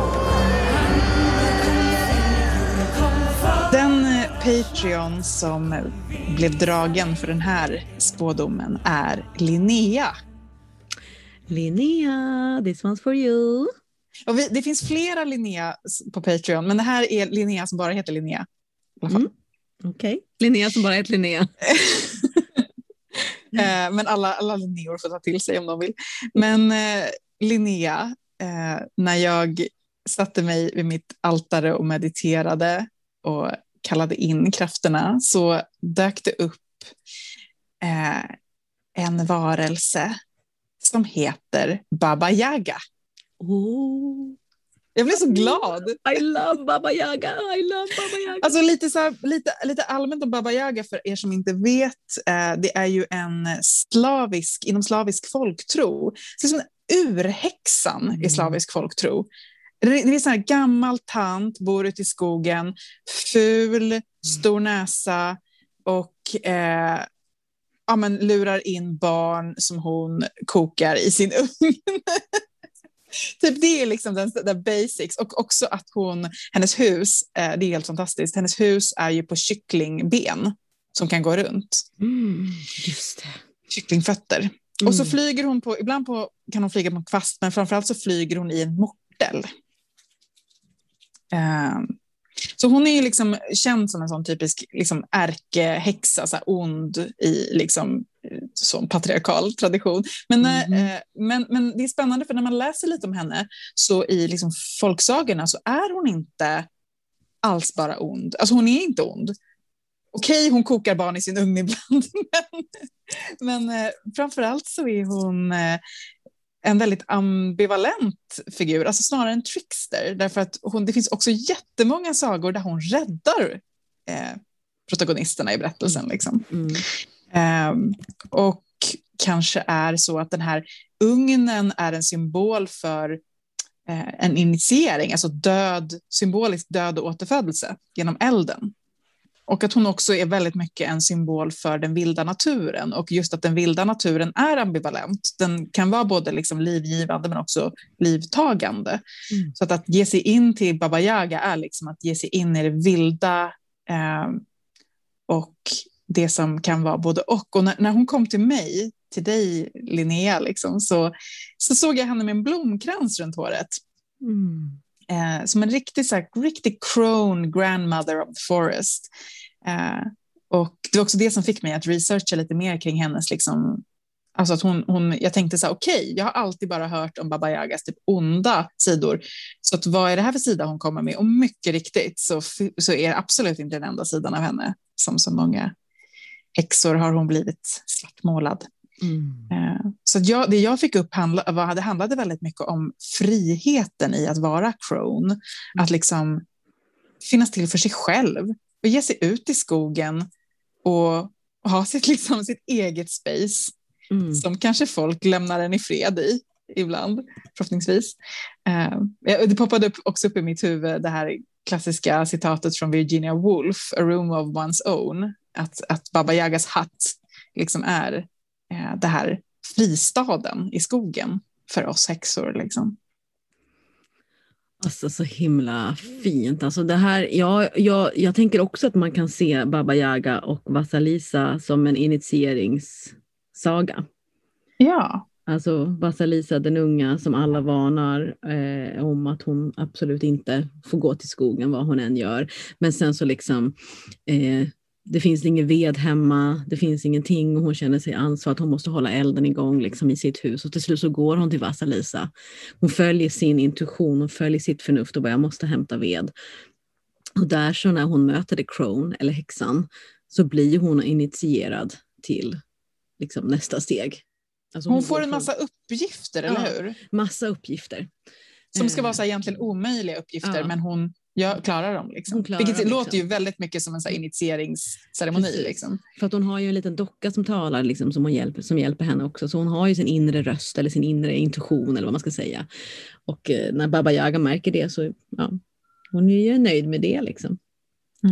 Patreon som blev dragen för den här spådomen är Linnea. Linnea, this one's for you. Vi, det finns flera Linnea på Patreon, men det här är Linnea som bara heter Linnea. Mm. Okej, okay. Linnea som bara heter Linnea. Eh, men alla, alla Linneor får ta till sig om de vill. Men eh, Linnea, eh, när jag satte mig vid mitt altare och mediterade och kallade in krafterna så dök det upp eh, en varelse som heter Baba Yaga. Oh. Jag blev så glad. I love Baba Yaga. I love Baba Yaga. Alltså lite, så här, lite, lite allmänt om Baba Yaga för er som inte vet. Eh, det är ju en slavisk, inom slavisk folktro, så som urhäxan mm. i slavisk folktro. Det är här gammal tant, bor ute i skogen, ful, stor näsa och eh, ja, men lurar in barn som hon kokar i sin ugn. typ det är liksom den, den basics. Och också att hon, hennes hus, eh, det är helt fantastiskt, hennes hus är ju på kycklingben som kan gå runt. Mm, just det. Kycklingfötter. Mm. Och så flyger hon på, ibland på, kan hon flyga på en kvast, men framförallt så flyger hon i en mortel. Um, så hon är ju liksom känd som en sån typisk liksom ärkehäxa, så ond i liksom, sån patriarkal tradition. Men, Mhm. eh, men, men det är spännande för när man läser lite om henne så i liksom folksagorna så är hon inte alls bara ond. Alltså hon är inte ond. Okej, hon kokar barn i sin ugn ibland, men, men eh, framförallt så är hon eh, en väldigt ambivalent figur, alltså snarare en trickster, därför att hon, det finns också jättemånga sagor där hon räddar eh, protagonisterna i berättelsen. Liksom. Mm. Ehm, och kanske är så att den här ugnen är en symbol för eh, en initiering, alltså död, symbolisk död och återfödelse genom elden. Och att hon också är väldigt mycket en symbol för den vilda naturen och just att den vilda naturen är ambivalent. Den kan vara både liksom livgivande men också livtagande. Mm. Så att, att ge sig in till Baba Yaga är liksom att ge sig in i det vilda eh, och det som kan vara både och. Och när, när hon kom till mig, till dig Linnea, liksom, så, så såg jag henne med en blomkrans runt håret. Mm. Eh, som en riktig, så här, riktig crone grandmother of the forest. Eh, och det var också det som fick mig att researcha lite mer kring hennes, liksom, alltså att hon, hon, jag tänkte så här, okej, okay, jag har alltid bara hört om Baba Yagas typ onda sidor, så att, vad är det här för sida hon kommer med? Och mycket riktigt så, så är det absolut inte den enda sidan av henne, som så många häxor har hon blivit svartmålad. Mm. Eh, Så jag, det jag fick upp handla, var, det handlade väldigt mycket om friheten i att vara crone. Att liksom finnas till för sig själv och ge sig ut i skogen och ha sitt, liksom, sitt eget space Mm. som kanske folk lämnar en i fred i ibland, förhoppningsvis. Eh, Det poppade upp, också upp i mitt huvud det här klassiska citatet från Virginia Woolf, A room of one's own, att, att Baba Yagas hatt liksom är eh, det här fristaden i skogen för oss häxor. Liksom. Alltså så himla fint. Alltså det här, jag, jag, jag tänker också att man kan se Baba Yaga och Vasalisa som en initieringssaga. Ja. Alltså Vasalisa den unga som alla varnar eh, om att hon absolut inte får gå till skogen vad hon än gör. Men sen så liksom eh, det finns ingen ved hemma, det finns ingenting och hon känner sig ansvar att hon måste hålla elden igång liksom, i sitt hus och till slut så går hon till Vasalisa. Hon följer sin intuition, hon följer sitt förnuft och bara jag måste hämta ved. Och där så när hon möter The Crone, eller häxan, så blir hon initierad till liksom, nästa steg. Alltså Hon går får en från- massa uppgifter, Ja. eller hur? massa uppgifter. Som ska Eh, vara så egentligen omöjliga uppgifter, Ja. men hon ja, klarar dem. Liksom. Hon klarar Vilket dem, låter liksom. ju väldigt mycket som en så här, initieringsceremoni. Precis. Liksom. För att hon har ju en liten docka som talar liksom, som, hon hjälper, som hjälper henne också. Så hon har ju sin inre röst eller sin inre intuition eller vad man ska säga. Och eh, när Baba Yaga märker det så ja, hon är ju nöjd med det. Liksom.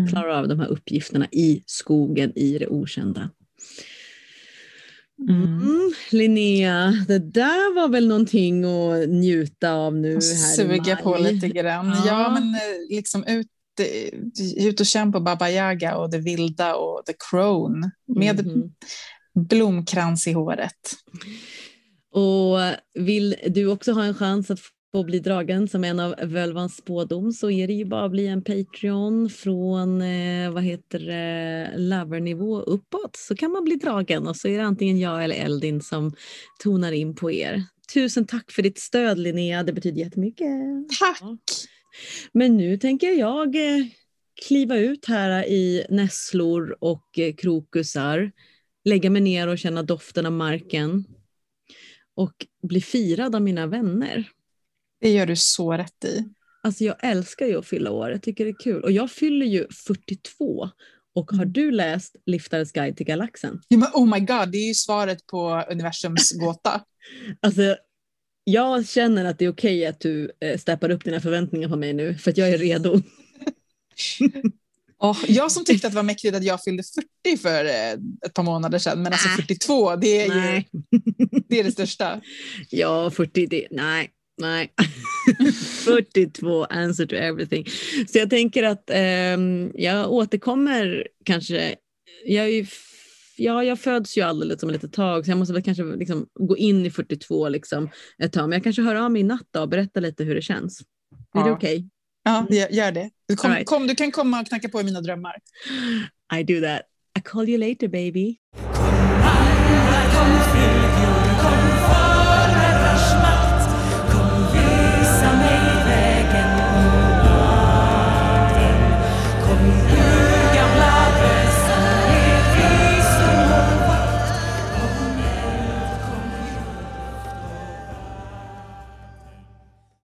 Klarar av de här uppgifterna i skogen, i det okända. Mm. Mm, Linnea, det där var väl någonting att njuta av nu här i Suga på lite grann. Ja, Ja. men eh, liksom ut, eh, ut och känna på Baba Yaga och det vilda och the crone med Mhm. blomkrans i håret. Och vill du också ha en chans att få bli dragen som en av Völvans spådom så är det ju bara att bli en Patreon från eh, vad heter det, lovernivå uppåt så kan man bli dragen och så är det antingen jag eller Eldin som tonar in på er. Tusen tack för ditt stöd Linnea, det betyder jättemycket. Tack! Men nu tänker jag eh, kliva ut här i nässlor och eh, krokusar, lägga mig ner och känna doften av marken och bli firad av mina vänner. Det gör du så rätt i. Alltså jag älskar ju att fylla år, jag tycker det är kul. Och jag fyller ju 42. Och har du läst Liftarens guide till galaxen? Ja, men oh my god, det är ju svaret på universums gåta. Alltså, Jag känner att det är okej att du eh, steppar upp dina förväntningar på mig nu, för att jag är redo. Oh, jag som tyckte att det var mäktigt att jag fyllde 40 för eh, ett par månader sedan, men alltså Äh. 42, det är ju det, är det största. Ja, 40, det, nej, nej. 42, answer to everything. Så jag tänker att ehm, jag återkommer kanske. Jag, är ja, jag föds ju alldeles om ett litet tag, så jag måste väl kanske liksom gå in i 42 liksom ett tag. Men jag kanske hör av mig i natt då och berätta lite hur det känns. Är det Ja. okej? Ja, gör- det. Du, kom, right. kom, du kan komma och knacka på i mina drömmar. I do that. I call you later baby.